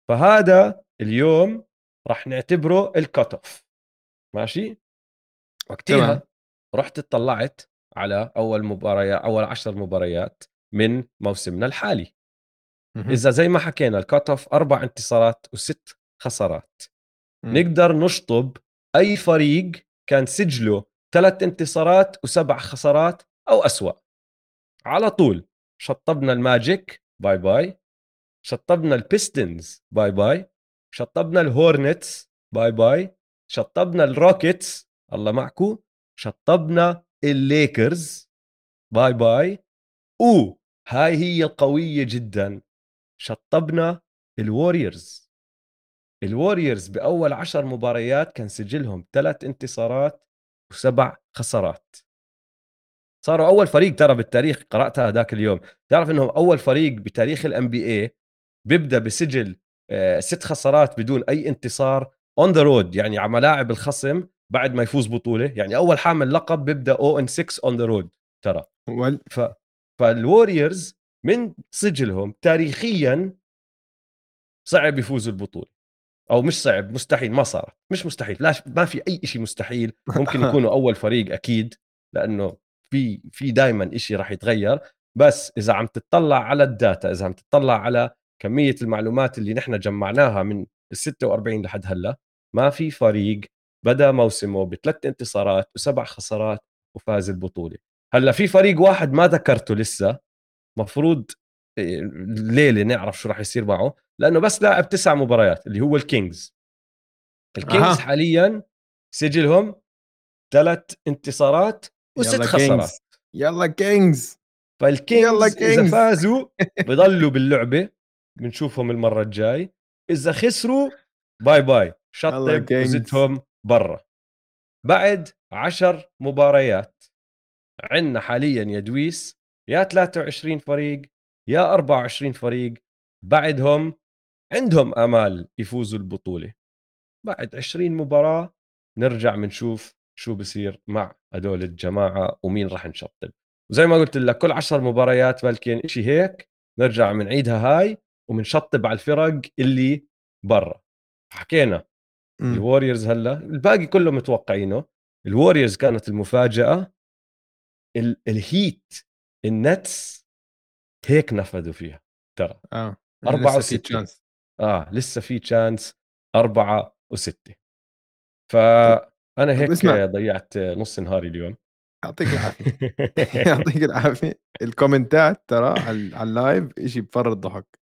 فهذا اليوم راح نعتبره ال cutoff ماشي؟ وقتها رحت اطلعت على أول مباريات أول عشر مباريات من موسمنا الحالي. إذا زي ما حكينا ال cutoff أربع انتصارات وست خسارات. نقدر نشطب أي فريق كان سجله ثلاث انتصارات وسبع خسارات أو أسوأ. على طول. شطبنا الماجيك bye bye. شطبنا البيستونز bye bye. شطبنا الهورنتس bye bye. شطبنا الروكيتس الله معكو شطبنا الليكرز bye bye. وهاي هي القوية جدا. شطبنا الوريورز. الوريورز بأول عشر مباريات كان سجلهم ثلاث انتصارات وسبع خسارات. صاروا أول فريق ترى بالتاريخ قرأتها ذاك اليوم. تعرف أنهم أول فريق بتاريخ الـ NBA بيبدأ بسجل آه، ست خسارات بدون أي انتصار on the road يعني على ملاعب الخصم بعد ما يفوز بطولة. يعني أول حامل لقب بيبدأ 0 and 6 on the road ترى. ف فالوريورز من سجلهم تاريخيا صعب يفوزوا البطولة. أو مش صعب مستحيل ما صارت. مش مستحيل. لا ما في أي شيء مستحيل. ممكن يكونوا أول فريق أكيد لأنه في في دائما شيء راح يتغير. بس إذا عم تطلع على ال data إذا عم تطلع على كمية المعلومات اللي نحن جمعناها من ال 46 لحد هلأ ما في فريق بدا موسمه بثلاث انتصارات وسبع خسارات وفاز البطولة. هلأ في فريق واحد ما ذكرته لسه. مفروض الليلة آه، نعرف شو راح يصير معه. لأنه بس لاعب تسع مباريات اللي هو الكينجز. الكينجز أه. حاليا سجلهم ثلاث انتصارات. وست خسارات. يلا كينجز. فالكينجز يلا كينجز. اذا فازوا بضلوا باللعبة. بنشوفهم المرة الجاي. إذا خسروا bye bye. شطب وزتهم برا. بعد عشر مباريات. عندنا حاليا يا دويس يا 23 فريق يا 24 فريق بعدهم عندهم آمال يفوزوا البطولة. بعد 20 مباراة نرجع بنشوف شو بصير مع هدول الجماعة ومين راح نشطب. وزي ما قلت لك كل 10 مباريات بلكن شيء هيك نرجع بنعيدها هاي وبنشطب على الفرق اللي برا. حكينا الوريورز هلا الباقي كله متوقعينه. الوريورز كانت المفاجأة ال... الهيت النتس هيك نفذوا فيها ترى. آه أربعة لسه في تشانس آه لسه في chance أربعة وستة. فأنا هيك اسمع. ضيعت نص نهاري اليوم. يعطيك العافية. يعطيك العافية. ال comments ترى على ال live شيء بفر الضحك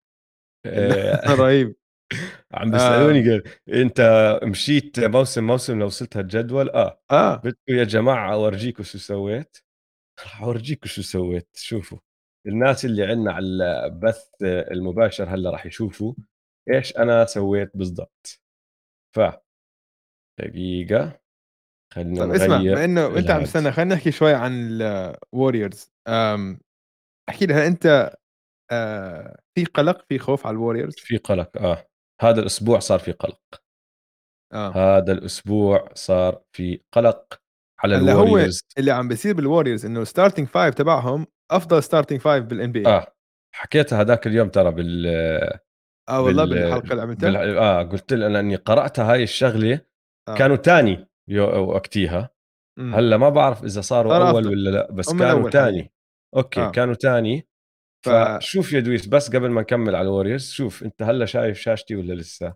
آه، رهيب. عم آه، بيسألوني قال أنت مشيت موسم موسم لوصلت هالجدول؟ آه. بدكم يا جماعة اورجيكم شو سويت. راح اورجيكم شو سويت. شوفوا الناس اللي عندنا على البث المباشر هلأ راح يشوفوا إيش أنا سويت بالضبط. ف دقيقة خلينا طَب اسمع بما إنه أنت عم تستنى خلّينا نحكي شوي عن الWarriors آمم، احكِ لي هل أنت آآ، في قلق، في خوف على الWarriors؟ في قلق آه. هذا الأسبوع صار في قلق. آه، هذا الأسبوع صار في قلق. على هلّأ هو اللي عم بيصير بالWarriors إنه الstarting 5 تبعهم أفضل starting 5 بالNBA. آه حكيتها هذاك اليوم ترى بال آه والله بال بالحلقة اللي بال عملتها؟ آه قلت لها اني قرأتها هاي الشغلة آه، كانوا تاني وقتيها. هلأ ما بعرف إذا صاروا صار أول أفضل، ولا لأ بس كانوا تاني. أوكي آه، كانوا تاني. فشوف يا دويس بس قبل ما نكمل على الوريورز شوف أنت هلأ شايف شاشتي ولا لسه؟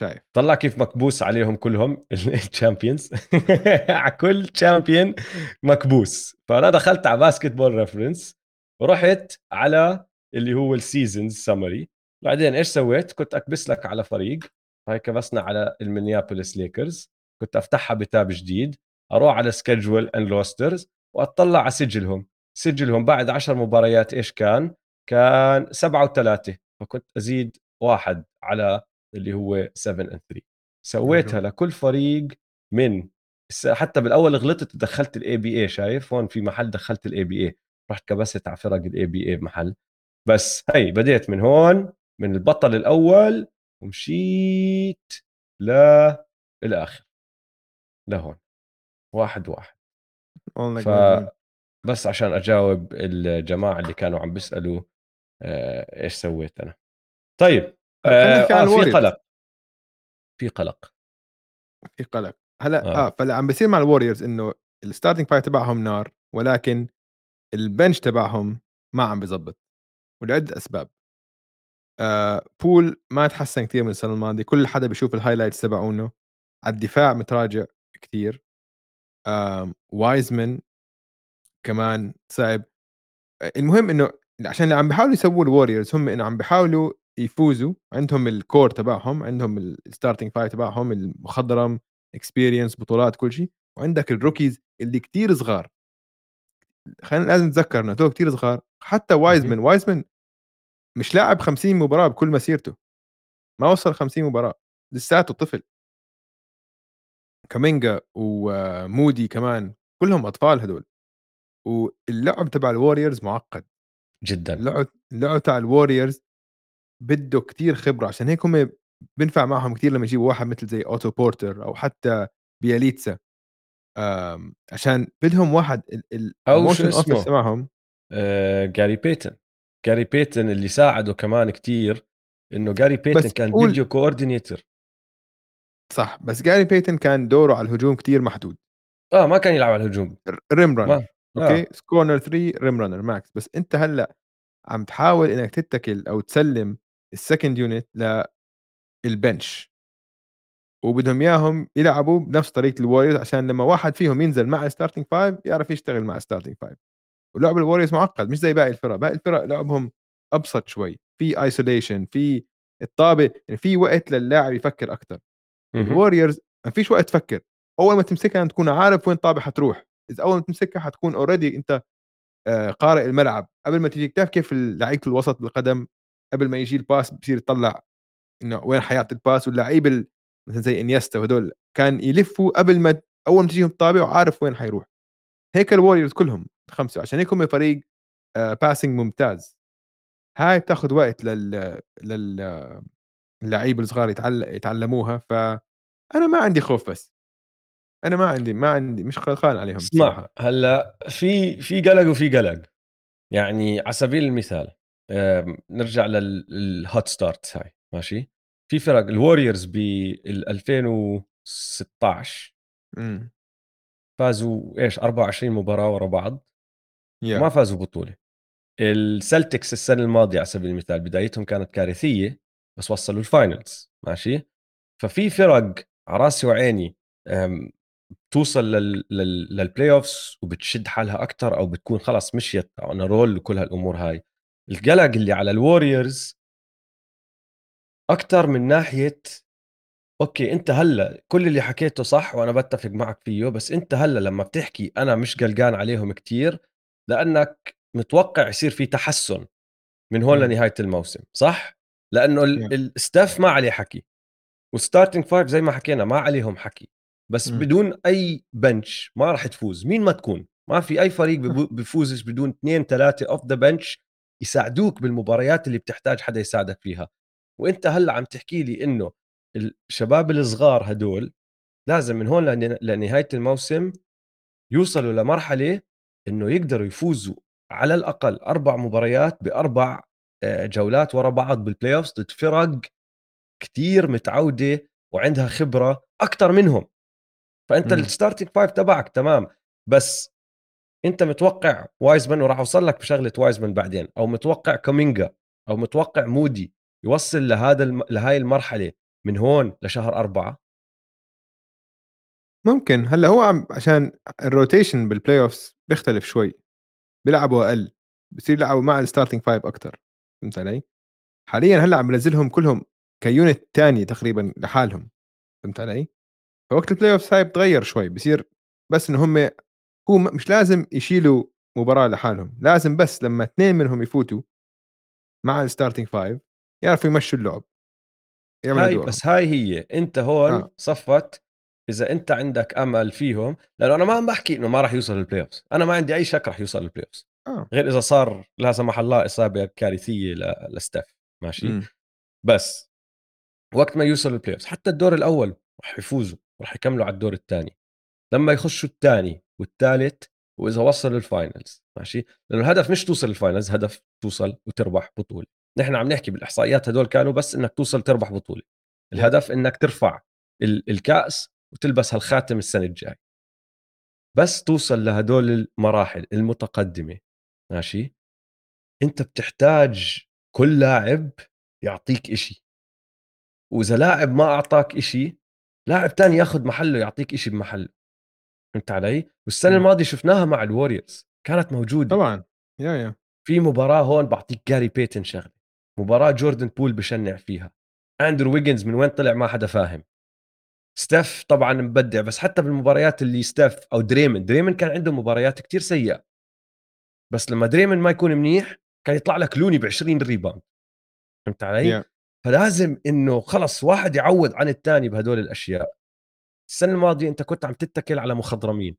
شايف، طلع كيف مكبوس عليهم كلهم ال champions على كل champion مكبوس. فأنا دخلت على باسكت بول ريفرنس ورحت على اللي هو ال seasons summary بعدين إيش سويت؟ كنت أكبس لك على فريق. هاي كبسنا على المينيابوليس ليكرز كنت أفتحها ب tab جديد. أروح على schedule and rosters وأطلع على سجلهم. سجلهم بعد عشر مباريات إيش كان؟ كان سبعة وثلاثة. فكنت أزيد واحد على اللي هو 7 and 3 حلو، سويتها لكل فريق من حتى بالأول غلطت دخلت ال ABA شايف؟ هون في محل دخلت ال ABA رحت كبست على فرق ال ABA محل. بس هي بديت من هون من البطل الأول ومشيت للاخر لهون. واحد واحد. مجنون، فبس عشان أجاوب الجماعة اللي كانوا عم بيسألوا آه إيش سويت أنا. طيب. عن آه في قلق. في قلق. في قلق، هلأ آه. آه، فاللي عم بيصير مع ال Warriors إنه الstarting five تبعهم نار، ولكن الbench تبعهم ما عم بيضبط ولعدة أسباب، آآ Poole ما تحسّن كتير من السنة الماضية، كل حدا بيشوف الhighlights تبعونه، على الدفاع متراجع كتير، آمم Wiseman كمان صعب، أ المهم إنه عشان اللي عم بيحاولوا يسووه الWarriors هم إنه عم بيحاولوا يفوزوا، عندهم الcore تبعهم، عندهم الstarting five تبعهم المخضرم، experience بطولات كل شي، وعندك الrookies اللي كتير صغار، خلينا لازم نتذكّر هدول كتير صغار، حتى. Wiseman Wiseman مش لاعب 50 مباراة بكل مسيرته، ما وصل 50 مباراة، لساته طفل، كامينجا ومودي كمان كلهم أطفال هدول، واللعب تبع الWarriors معقّد، جدا. اللعب اللعب تاع الWarriors بده كتير خبرة، عشان هيك هم بينفع معهم كتير لمّا يجيبوا واحد مثل زي أوتو بورتر أو حتى بيليتسا، عشان بدهم واحد ال ال أو شو اسمه؟ تبعهم آه جاري بيتن جاري بيتن اللي ساعده كمان كتير إنه جاري بيتن بس كان قبل video coordinator صح، بس جاري بيتن كان دوره على الهجوم كتير محدود. آه ما كان يلعب على الهجوم. rim runner. ما أوكي، آه corner 3 rim runner max. بس أنت هلأ عم تحاول إنك تتّكل أو تسلّم الsecond unit للbench وبدهم إياهم يلعبوا بنفس طريقة الwarriors عشان لمّا واحد فيهم ينزل مع الstarting 5 يعرف يشتغل مع الstarting 5 ولعب الwarriors معقّد مش زي باقي الفرق، باقي الفرق لعبهم أبسط شوي، في isolation في الطابة يعني في وقت للاعب يفكّر. مهم. الwarriors ما فيش وقت تفكّر، أول ما تمسكها تكون عارف وين الطابة حتروح، إذا أول ما تمسكها حتكون already أنت آآ قارئ الملعب، قبل ما تيجي بتعرف كيف ال لعيبة الوسط بالقدم قبل ما ييجي الباس بصير يطلّع إنه وين حيعطي الباس واللعيب ال مثلًا زي إنيستا وهدول كان يلفّوا قبل ما أول ما تجيهم الطابة وعارف وين حيروح، هيك ال Warriors كلهم ال5 عشان هيك هم فريق آآ passing ممتاز، هاي بتاخد وقت لل لل اللعيبة الصغار يتعل يتعلموها، فأنا ما عندي خوف بس، أنا ما عندي ما عندي مش خلقان عليهم اسمع. هلأ في في قلق وفي قلق. يعني على سبيل المثال نرجع لل hot start هاي ماشي؟ في فرق الوريورز بال 2016 إمم، فازوا إيش 24 مباراة ورا بعض. وما ياه! فازوا بطولة. السلتكس السنة الماضية على سبيل المثال بدايتهم كانت كارثية بس وصلوا ال Finals ماشي؟ ففي فرق على راسي وعيني أم، توصل لل... لل... لل playoffs وبتشد حالها أكثر أو بتكون خلاص مشيت on a roll وكل هالأمور هاي. القلق اللي على ال Warriors أكثر من ناحية okay أنت هلأ كل اللي حكيته صح وأنا بتفق معك فيه بس أنت هلأ لما بتحكي أنا مش قلقان عليهم كتير لأنك متوقع يصير في تحسن من هون. لنهاية الموسم صح لأنه ال staff ما عليه حكي وال starting five زي ما حكينا ما عليهم حكي بس إمم. بدون أي bench ما راح تفوز مين ما تكون ما في أي فريق بفوزش بدون اثنين ثلاثة off the bench يساعدوك بالمباريات اللي بتحتاج حدا يساعدك فيها. وأنت هلأ عم تحكي لي إنه الشباب الصغار هدول لازم من هون لنهاية الموسم يوصلوا لمرحلة إنه يقدروا يفوزوا على الأقل أربع مباريات بأربع آه، جولات ورا بعض بال playoff ضد فرق كثير متعودة وعندها خبرة أكثر منهم. فأنت ال starting five تبعك تمام بس أنت متوقع وايزمان وراح أوصل لك بشغلة وايزمان بعدين أو متوقع كومينجا أو متوقع مودي يوصل لهذا الم... لهاي المرحلة من هون لشهر أربعة؟ ممكن. هلأ هو عم عشان ال rotation بال playoffs بيختلف شوي. بيلعبوا أقل. بصير يلعبوا مع ال starting five أكثر فهمت علي؟ حاليا هلأ عم بنزلهم كلهم ك unit تاني تقريبا لحالهم. فهمت علي؟ فوقت ال playoff هاي بتغير شوي. بصير بس إنه هم هو مش لازم يشيلوا مباراة لحالهم لازم بس لما اثنين منهم يفوتوا مع ال starting five يعرفوا يمشوا اللعب هاي بس هاي هي أنت هون آه. صفت إذا أنت عندك أمل فيهم لأنه أنا ما عم بحكي إنه ما راح يوصل لل playoff أنا ما عندي أي شك راح يوصل لل playoff آه. غير إذا صار لا سمح الله إصابة كارثية لستيف ماشي م. بس وقت ما يوصل لل playoff حتى الدور الأول راح يفوزوا راح يكملوا على الدور الثاني لما يخشوا الثاني والثالث وإذا وصل ال Finals ماشي؟ لأنه الهدف مش توصل ال Finals هدف توصل وتربح بطولة. نحن عم نحكي بالإحصائيات هدول كانوا بس إنك توصل تربح بطولة. الهدف إنك ترفع الكأس وتلبس هالخاتم السنة الجاي بس توصل لهدول المراحل المتقدمة ماشي؟ أنت بتحتاج كل لاعب يعطيك إشي. وإذا لاعب ما أعطاك إشي لاعب تاني ياخذ محله يعطيك إشي بمحله. فهمت علي؟ والسنة الماضية شفناها مع الوريورز كانت موجودة. طبعا. yeah yeah. في مباراة هون بعطيك جاري بيتن شغلة. مباراة جوردن بول بشنع فيها. اندرو ويجنز من وين طلع ما حدا فاهم. ستيف طبعا مبدع بس حتى بالمباريات اللي ستيف أو دريمن دريمن كان عنده مباريات كتير سيئة. بس لما دريمن ما يكون منيح كان يطلع لك لوني ب 20 rebound فهمت علي؟ yeah. فلازم إنه خلص واحد يعود عن الثاني بهدول الأشياء. السنة الماضية أنت كنت عم تتكل على مخضرمين.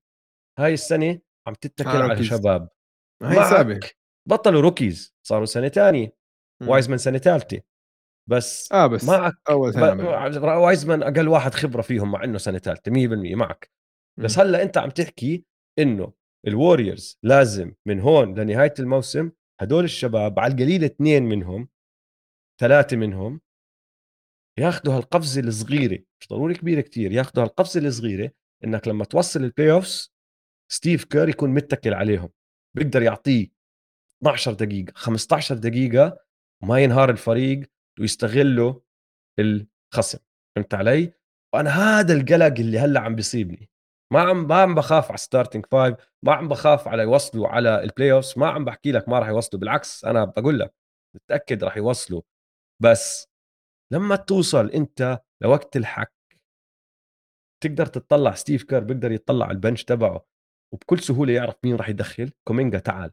هاي السنة عم تتكل على. شباب. هاي سابق بطلوا rookies صاروا سنة ثانية وايزمان سنة ثالثه بس آه بس معك. أول سنة وايزمان أقل واحد خبرة فيهم مع إنه سنة ثالثه 100% معك. بس هلأ أنت عم تحكي إنه ال Warriors لازم من هون لنهاية الموسم هدول الشباب على القليل اثنين منهم ثلاثة منهم ياخذوا هالقفزة الصغيرة مش ضروري كبيرة كتير ياخذوا هالقفزة الصغيرة إنك لما توصل ال playoffs ستيف كير يكون متكل عليهم. بيقدر يعطيه 12 دقيقة 15 دقيقة وما ينهار الفريق ويستغلوا الخصم. فهمت علي؟ وأنا هذا القلق اللي هلأ عم بيصيبني. ما عم ما عم بخاف على starting five ما عم بخاف على يوصلوا على ال playoff ما عم بحكي لك ما راح يوصلوا بالعكس أنا بقول لك متأكد راح يوصلوا بس لما توصل أنت لوقت الحك تقدر تطلع ستيف كير بيقدر يطلع على ال bench تبعه وبكل سهولة يعرف مين راح يدخل. كومينجا تعال.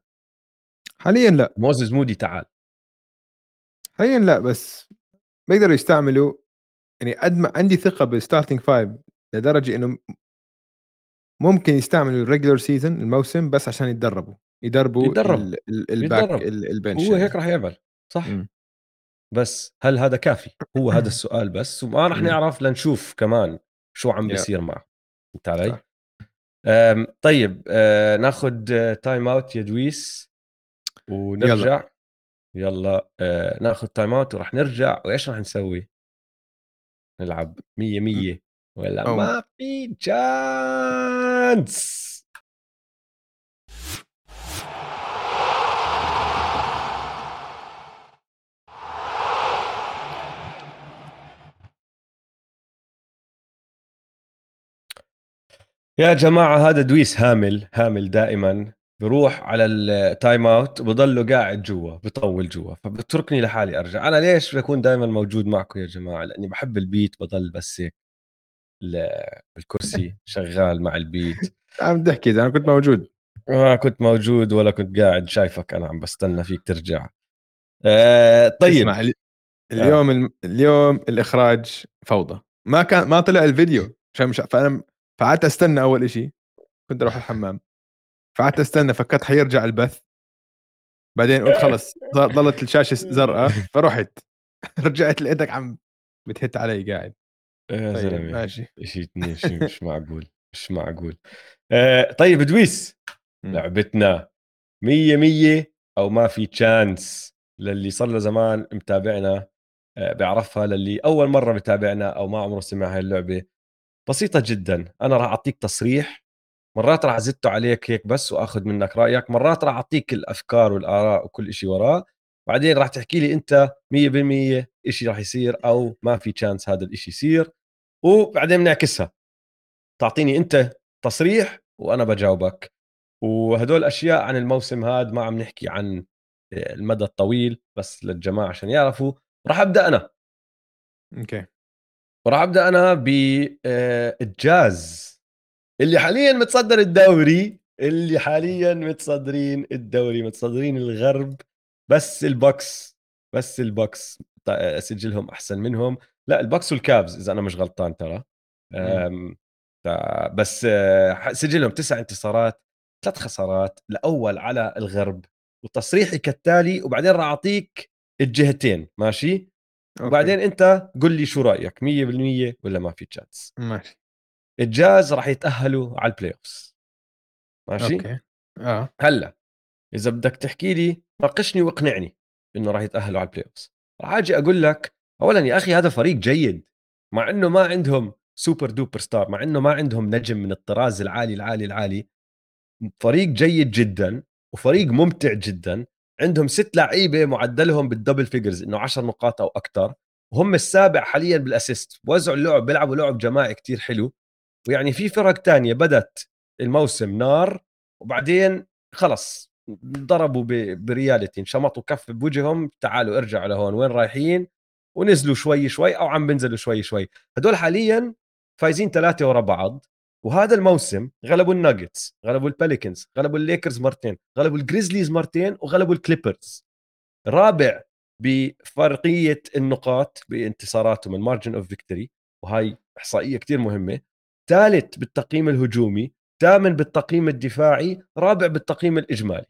حاليا لا. موزز مودي تعال. حاليا لا بس بيقدروا يستعملوا يعني قد ما عندي ثقة بال starting five لدرجة إنه ممكن يستعملوا ال regular season الموسم بس عشان يتدربوا يدربوا يتدرب. ال back ال bench هو هيك راح يعمل صح. م. بس هل هذا كافي؟ هو هذا السؤال بس وما راح نعرف لنشوف كمان شو عم بيصير معه. فهمت علي؟ طيب آه ناخذ timeout يا دويس. ونرجع. يلا, يلا آه ناخذ timeout وراح نرجع. وإيش راح نسوي؟ نلعب مية مية. ولا أو. ما في chance يا جماعة هذا دويس هامل هامل دائما. بروح على ال timeout وبضله قاعد جوا بطول جوا فبتركني لحالي أرجع. أنا ليش بكون دائما موجود معكم يا جماعة؟ لأني بحب ال beat بضل بس هيك بالكرسي شغال مع ال beat. عم تحكي إذا أنا كنت موجود. ما كنت موجود ولا كنت قاعد شايفك أنا عم بستنى فيك ترجع. آه طيب. اسمع اليوم آه. اليوم الإخراج فوضى. ما كان ما طلع الفيديو. عشان مش فأنا فقعدت أستنى أول شيء كنت أروح الحمام. فقعدت أستنى فكرت حيرجع البث. بعدين قلت خلص ضلت الشاشة زرقاء فرحت. رجعت لقيتك عم بتهت علي قاعد. يا طيب زلمة. ماشي. شيء شيء مش معقول مش معقول. آه طيب دويس. لعبتنا مية مية أو ما في تشانس للي صار له زمان متابعنا آه بيعرفها. للي أول مرة بتابعنا أو ما عمره سمع هاي اللعبة بسيطة جدا. أنا راح أعطيك تصريح. مرات راح ازته عليك هيك بس وأخذ منك رأيك. مرات راح أعطيك الافكار والآراء وكل شيء وراه بعدين راح تحكي لي أنت 100% شيء راح يصير أو ما في تشانس هذا الشيء يصير. وبعدين بنعكسها. تعطيني أنت تصريح وأنا بجاوبك. وهدول أشياء عن الموسم هذا ما عم نحكي عن المدى الطويل بس للجماعة عشان يعرفوا. راح أبدأ أنا. okay. وراح أبدأ أنا بالجاز اللي حاليا متصدر الدوري اللي حاليا متصدرين الدوري متصدرين الغرب. بس ال Bucks بس ال Bucks سجلهم أحسن منهم. لا ال Bucks وال Cavs إذا أنا مش غلطان ترى. بس آه، سجلهم تسع انتصارات ثلاث خسارات الأول على الغرب وتصريحي كالتالي وبعدين راح أعطيك الجهتين ماشي؟ okay. وبعدين أنت قل لي شو رأيك 100% ولا ما في chance ماشي. الجاز راح يتأهلوا على ال playoff ماشي؟ okay. آه. هلأ إذا بدك تحكي لي ناقشني واقنعني إنه راح يتأهلوا على ال playoff راح أجي أقول لك اولا يا أخي هذا فريق جيد مع إنه ما عندهم super duper star مع إنه ما عندهم نجم من الطراز العالي العالي العالي فريق جيد جدا وفريق ممتع جدا. عندهم ست لعيبة معدلهم بال double figures إنه 10 نقاط أو أكثر وهم السابع حاليا بال assist بوزعوا اللعب بيلعبوا لعب جماعي كتير حلو. ويعني في فرق تانية بدت الموسم نار وبعدين خلص ضربوا ب reality انشمطوا كف بوجههم تعالوا ارجعوا لهون وين رايحين؟ ونزلوا شوي شوي أو عم بنزلوا شوي شوي. هدول حاليا فايزين ثلاثة ورا بعض. وهذا الموسم غلبوا الناجتس غلبوا البيليكانز غلبوا الليكرز مرتين غلبوا الجريزليز مرتين وغلبوا الكليبرز. رابع بفرقية النقاط بانتصاراتهم ال margin of victory وهاي إحصائية كتير مهمة. ثالث بالتقييم الهجومي ثامن بالتقييم الدفاعي رابع بالتقييم الإجمالي.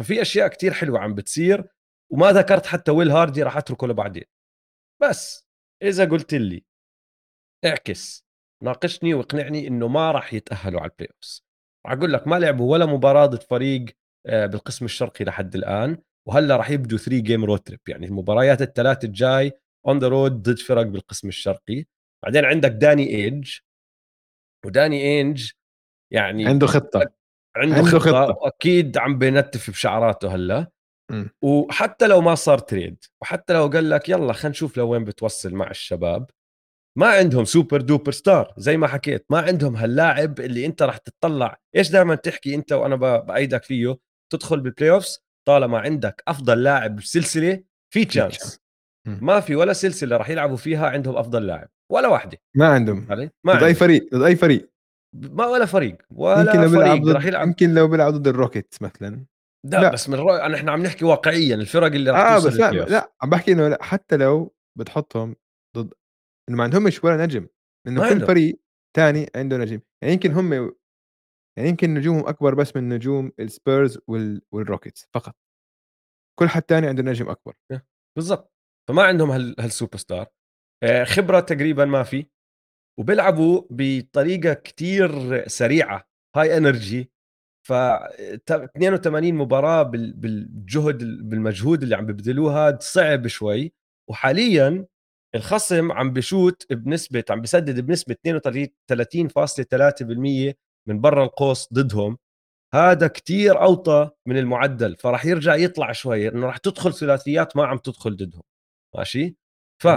ففي أشياء كتير حلوة عم بتصير وما ذكرت حتى ويل هاردي راح أتركه لبعدين. بس إذا قلت لي اعكس. ناقشني واقنعني إنه ما راح يتأهلوا على ال playoff راح أقول لك ما لعبوا ولا مباراة ضد فريق آه، بالقسم الشرقي لحد الآن وهلأ راح يبدوا 3 game road trip يعني المباريات الثلاث الجاي on the road ضد فرق بالقسم الشرقي. بعدين عندك داني ايج وداني اينج يعني عنده خطة. عنده, عنده خطة, خطة. وأكيد عم بينتف بشعراته هلأ. وحتى لو ما صار trade وحتى لو قال لك يلا خلينا نشوف لوين بتوصل مع الشباب. ما عندهم super duper star زي ما حكيت ما عندهم هاللاعب اللي انت راح تطلع إيش دائما تحكي أنت وأنا بأيدك فيه؟ تدخل بال playoffs طالما عندك أفضل لاعب بسلسلة في chance ما في ولا سلسلة راح يلعبوا فيها عندهم أفضل لاعب ولا واحدة. ما عندهم. علي؟ ما ضد اي فريق ضد اي فريق. ما ولا فريق ولا يمكن لو فريق ضد... راح يلعب. يمكن لو بيلعب ضد الروكيتس مثلا. لا, لا. بس من رأي إحنا عم نحكي واقعيا الفرق اللي راح آه توصل بس لا, لا عم بحكي إنه لا حتى لو بتحطهم إنه ما عندهمش ولا نجم لأنه كل. فريق ثاني عنده نجم. يعني يمكن هم يعني يمكن نجومهم أكبر بس من نجوم السبيرز وال... والروكيتس فقط. كل حد ثاني عنده نجم أكبر. بالضبط. فما عندهم هال... هالسوبر ستار آه، خبرة تقريبا ما في. وبيلعبوا بطريقة كتير سريعة high energy ف 82 مباراة بالجهد بالمجهود اللي عم ببذلوها صعب شوي. وحاليا الخصم عم بشوت بنسبة عم بسدد بنسبة 32.3% من برا القوس ضدهم. هذا كتير أوطى من المعدل فراح يرجع يطلع شوي إنه راح تدخل ثلاثيات ما عم تدخل ضدهم. ماشي؟ ف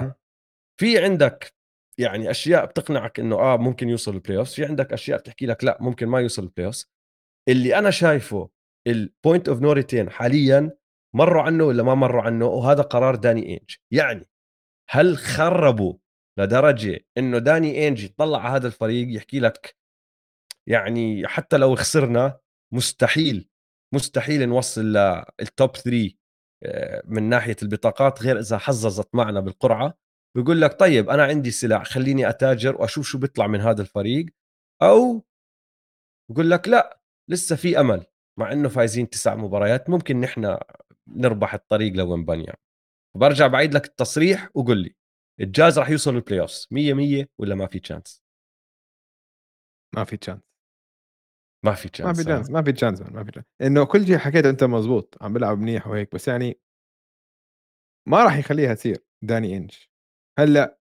في عندك يعني أشياء بتقنعك إنه آه ممكن يوصل ال playoff في عندك أشياء بتحكي لك لا ممكن ما يوصل ال playoff اللي أنا شايفه ال point of no return حاليا مروا عنه ولا ما مروا عنه؟ وهذا قرار داني إينج. يعني هل خربوا لدرجة إنه داني اينج يطلع على هذا الفريق يحكي لك يعني حتى لو خسرنا مستحيل مستحيل نوصل لل top 3 آه، من ناحية البطاقات غير إذا حظظت معنا بالقرعة. بيقول لك طيب أنا عندي سلع خليني أتاجر وأشوف شو بيطلع من هذا الفريق. أو بقول لك لا لسه في أمل مع إنه فايزين تسع مباريات ممكن نحن نربح الطريق لويمبانياما. برجع بعيد لك التصريح وقول لي الجاز راح يوصل لل playoff 100 100 ولا ما في chance ما في chance ما في chance ما في chance ما في chance ما في chance إنه كل شيء حكيته أنت مزبوط عم بيلعب منيح وهيك بس يعني ما راح يخليها تصير داني إينج. هلأ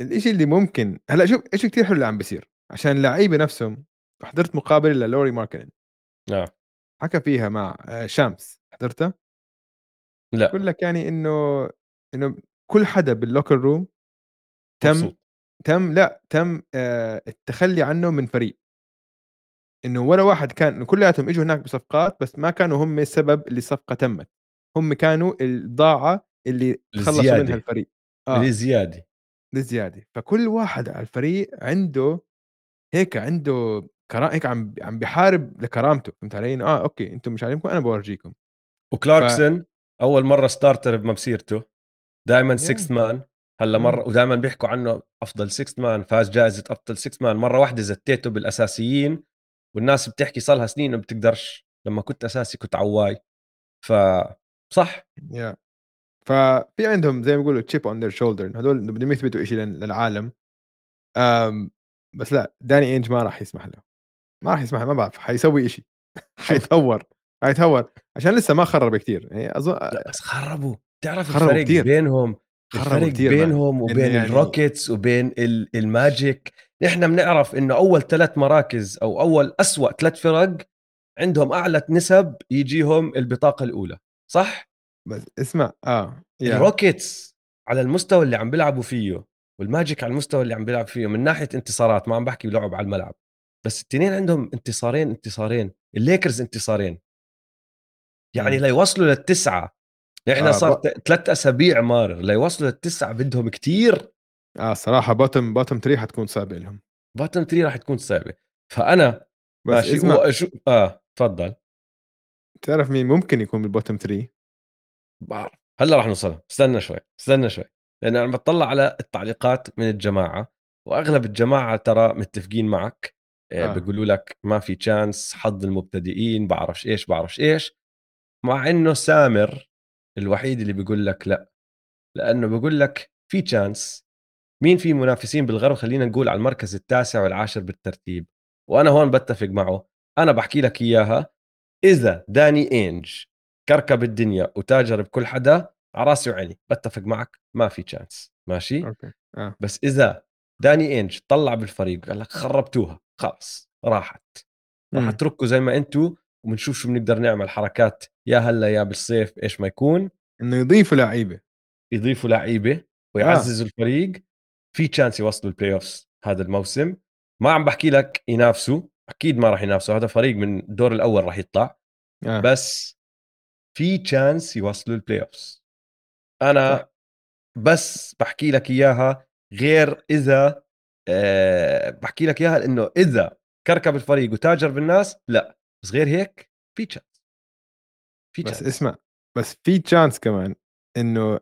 الشيء اللي ممكن هلأ شوف إيش كثير حلو اللي عم بيصير عشان اللعيبه نفسهم حضرت مقابلة للوري ماركنن. آه. حكى فيها مع آه، شامس حضرتها؟ لا بقول لك يعني إنه إنه كل حدا بال locker room تم مبسوط. تم لأ، تم آآ التخلّي عنّه من فريق. إنه ولا واحد كان إنه كلّياتهم إجوا هناك بصفقات، بس ما كانوا هم السبب اللي الصفقة تمّت، هم كانوا الضاعة اللي تخلّصوا منها الزيادة، الفريق. آه، الزيادة. للزيادة، فكل واحد على الفريق عنده هيك عنده كرا هيك عم عم بيحارب لكرامته، فهمت علي؟ إنه آه أوكي أنتم مش عاجبكم أنا باورجيكم. ف وكلاركسون أول مرة starter بمسيرته، yeah. sixth man، هلّا إمم. مرة ودايمًا بيحكوا عنه أفضل sixth man، فاز جائزة أفضل sixth man، مرة واحدة زتّيته بالأساسيين والناس بتحكي صار لها سنين ما بتقدرش، لمّا كنت أساسي كنت عواي، فصح. yeah. ففي عندهم زي ما بيقولوا chip on their shoulder هدول بدهم يثبتوا شيء للعالم. آمم، بس لأ، داني إينج ما راح يسمح له، ما راح يسمح له، ما بعرف حيسوي إشي، شوف حيتهور، حيتهور عشان لسه ما خرّب كتير، يعني أظن لأ بس خرّبوا، بتعرف خرّبوا الفرق كتير، بينهم؟ الفرق كتير بينهم وبين يعني الروكيتس وبين ال الماجيك، نحن بنعرف إنه أول 3 مراكز أو أول أسوأ 3 فرق عندهم أعلى نسب يجيهم البطاقة الأولى، صح؟ بس اسمع آه، yeah. الروكيتس على المستوى اللي عم بيلعبوا فيه والماجيك على المستوى اللي عم بيلعب فيه من ناحية انتصارات ما عم باحكي لعب على الملعب، بس التنين عندهم انتصارين، انتصارين، الليكرز انتصارين، يعني إمم، ليوصلوا للتسعة. نحن آه، صار ب ت 3 أسابيع مارر ليوصلوا للتسعة بدهم كتير، آه الصراحة bottom bottom 3 حتكون صعبة لهم، bottom 3 راح تكون صعبة، فأنا بس ماشي اسمع وشو آه تفضل. بتعرف مين ممكن يكون بالbottom 3 بعرف هلأ راح نوصلها. استنى شوي استنى شوي. لأن أنا بطلع على التعليقات من الجماعة وأغلب الجماعة ترى متفقين معك. آه، آه، بيقولوا لك ما في chance حظ المبتدئين بعرفش إيش بعرفش إيش. مع إنه سامر الوحيد اللي بيقول لك لا لأنه بيقول لك في chance مين في منافسين بالغرب؟ خلينا نقول على المركز التاسع والعاشر بالترتيب. وأنا هون بتفق معه. أنا بحكي لك إياها. إذا داني إينج كركب الدنيا وتاجر بكل حدا على راسي وعيني. بتفق معك. ما في chance ماشي؟ okay، آه، بس إذا داني إينج طلع بالفريق قال لك خربتوها. خلص راحت. راح اترككم زي ما أنتم وبنشوف شو بنقدر نعمل حركات يا هلأ يا بالصيف إيش ما يكون. إنه يضيفوا لعيبة، يضيفوا لعيبة آه، ويعززوا الفريق. في chance يوصلوا ال playoffs هذا الموسم. ما عم بحكي لك ينافسوا أكيد ما راح ينافسوا. هذا فريق من الدور الأول راح يطلع. آه، بس في chance يوصلوا ال playoffs صح، أنا بس بحكي لك إياها غير إذا أه بحكي لك إياها إنه إذا كركب الفريق وتاجر بالناس لا. بس غير هيك في chance في بس chance اسمع بس في chance كمان إنه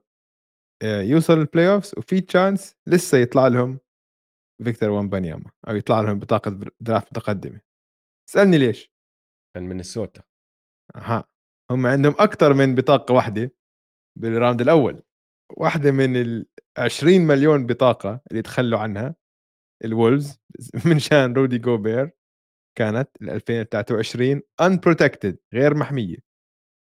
آآ يوصل ال playoffs وفي chance لسه يطلع لهم فيكتور ويمبانياما أو يطلع لهم بطاقة dr draft متقدمة، اسألني ليش؟ من مينيسوتا. أها، هم عندهم أكتر من بطاقة واحدة بال round الأول، واحدة من ال20.000.000 بطاقة اللي تخلّوا عنها الWolves من شان رودي جوبير. كانت ال2023 unprotected غير محمية،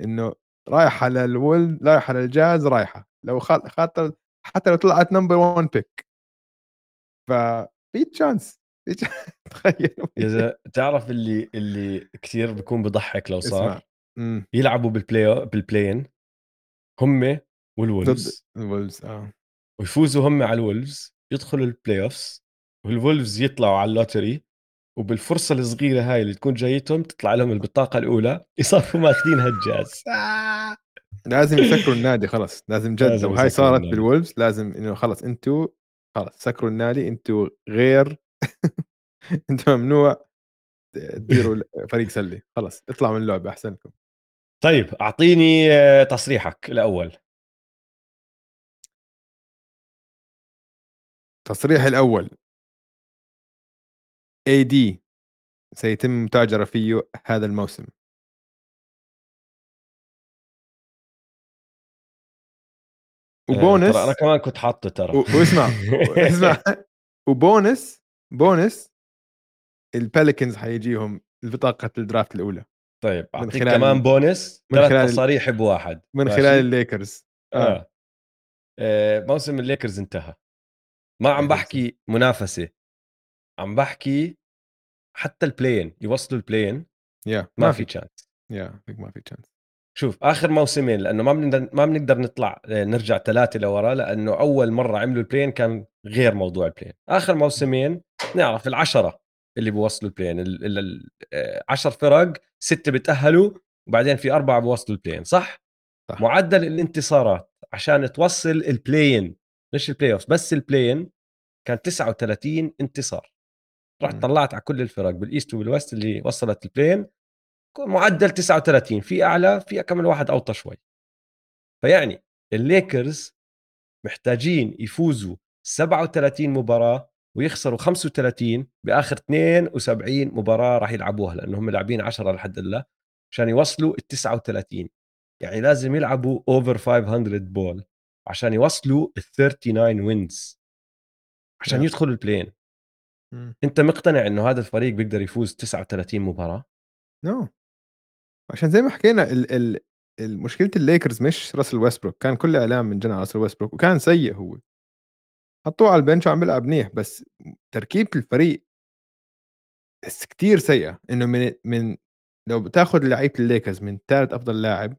إنه رايحة للWol رايحة للجاز رايحة، لو خاطر حتى لو طلعت number one pick. ففي ch تخيل. اذا تعرف اللي اللي كثير بيكون بضحك لو اسمع. صار إمم. يلعبوا بال play بال play-in هم ضد والولفز. الولفز آه. ويفوزوا هم على الولفز يدخلوا ال playoffs والولفز يطلعوا على ال lottery. وبالفرصة الصغيرة هاي اللي تكون جايتهم تطلع لهم البطاقة الأولى يصفوا ماخذين هالجاز. لازم يسكروا النادي خلص لازم جد لازم لو هاي صارت النادي. بالولفز لازم إنه خلص أنتوا خلص سكروا النادي أنتوا غير أنتوا ممنوع تديروا فريق سله خلص اطلعوا من اللعبة احسن لكم طيب أعطيني آه، تصريحك الأول. تصريح الأول. اي دي سيتم المتاجره فيه هذا الموسم وبونس ترى أنا كمان كنت حاطه ترى واسمع اسمع وبونس بونس الباليكنز حيجيهم بطاقه الدرافت الأولى طيب من أعطيك خلال كمان بونس من خلال تصاريح بواحد من؟ خلال الليكرز آه. آه. آه. موسم الليكرز انتهى ما عم بحكي منافسة عم بحكي حتى البلاين يوصلوا البلاين يا ما في تشانس يا ما في chance شوف آخر موسمين لأنه ما بنقدر ما بنقدر نطلع آه، نرجع ثلاثة لورا لأنه أول مرة عملوا ال play-in كان غير موضوع ال play-in آخر موسمين نعرف العشرة اللي بوصلوا ال play-in العشر فرق ستة بتأهلوا وبعدين في أربعة بوصلوا ال play-in صح؟, صح. معدل الانتصارات عشان توصل ال play-in مش ال playoff بس ال play-in كان 39 انتصار رحت طلعت على كل الفرق بال East وبال West اللي وصلت ال play-in معدل 39 في أعلى في كم واحد أوطى شوي. فيعني الليكرز محتاجين يفوزوا 37 مباراة ويخسروا 35 بآخر 72 مباراة راح يلعبوها لأنه هم لاعبين 10 لحد هلأ عشان يوصلوا ال 39 يعني لازم يلعبوا over 500 ball عشان يوصلوا ال 39 wins عشان يدخلوا ال play-in أنت مقتنع إنه هذا الفريق بيقدر يفوز 39 مباراة؟ no no. عشان زي ما حكينا ال ال المشكلة الليكرز مش راسل ويستبروك كان كل إعلام من جنى راسل ويستبروك وكان سيء هو حطوه على ال bench وعم بيلعب منيح بس تركيبة الفريق كثير سيئة إنه من من لو بتاخذ لعيبة الليكرز من ثالث أفضل لاعب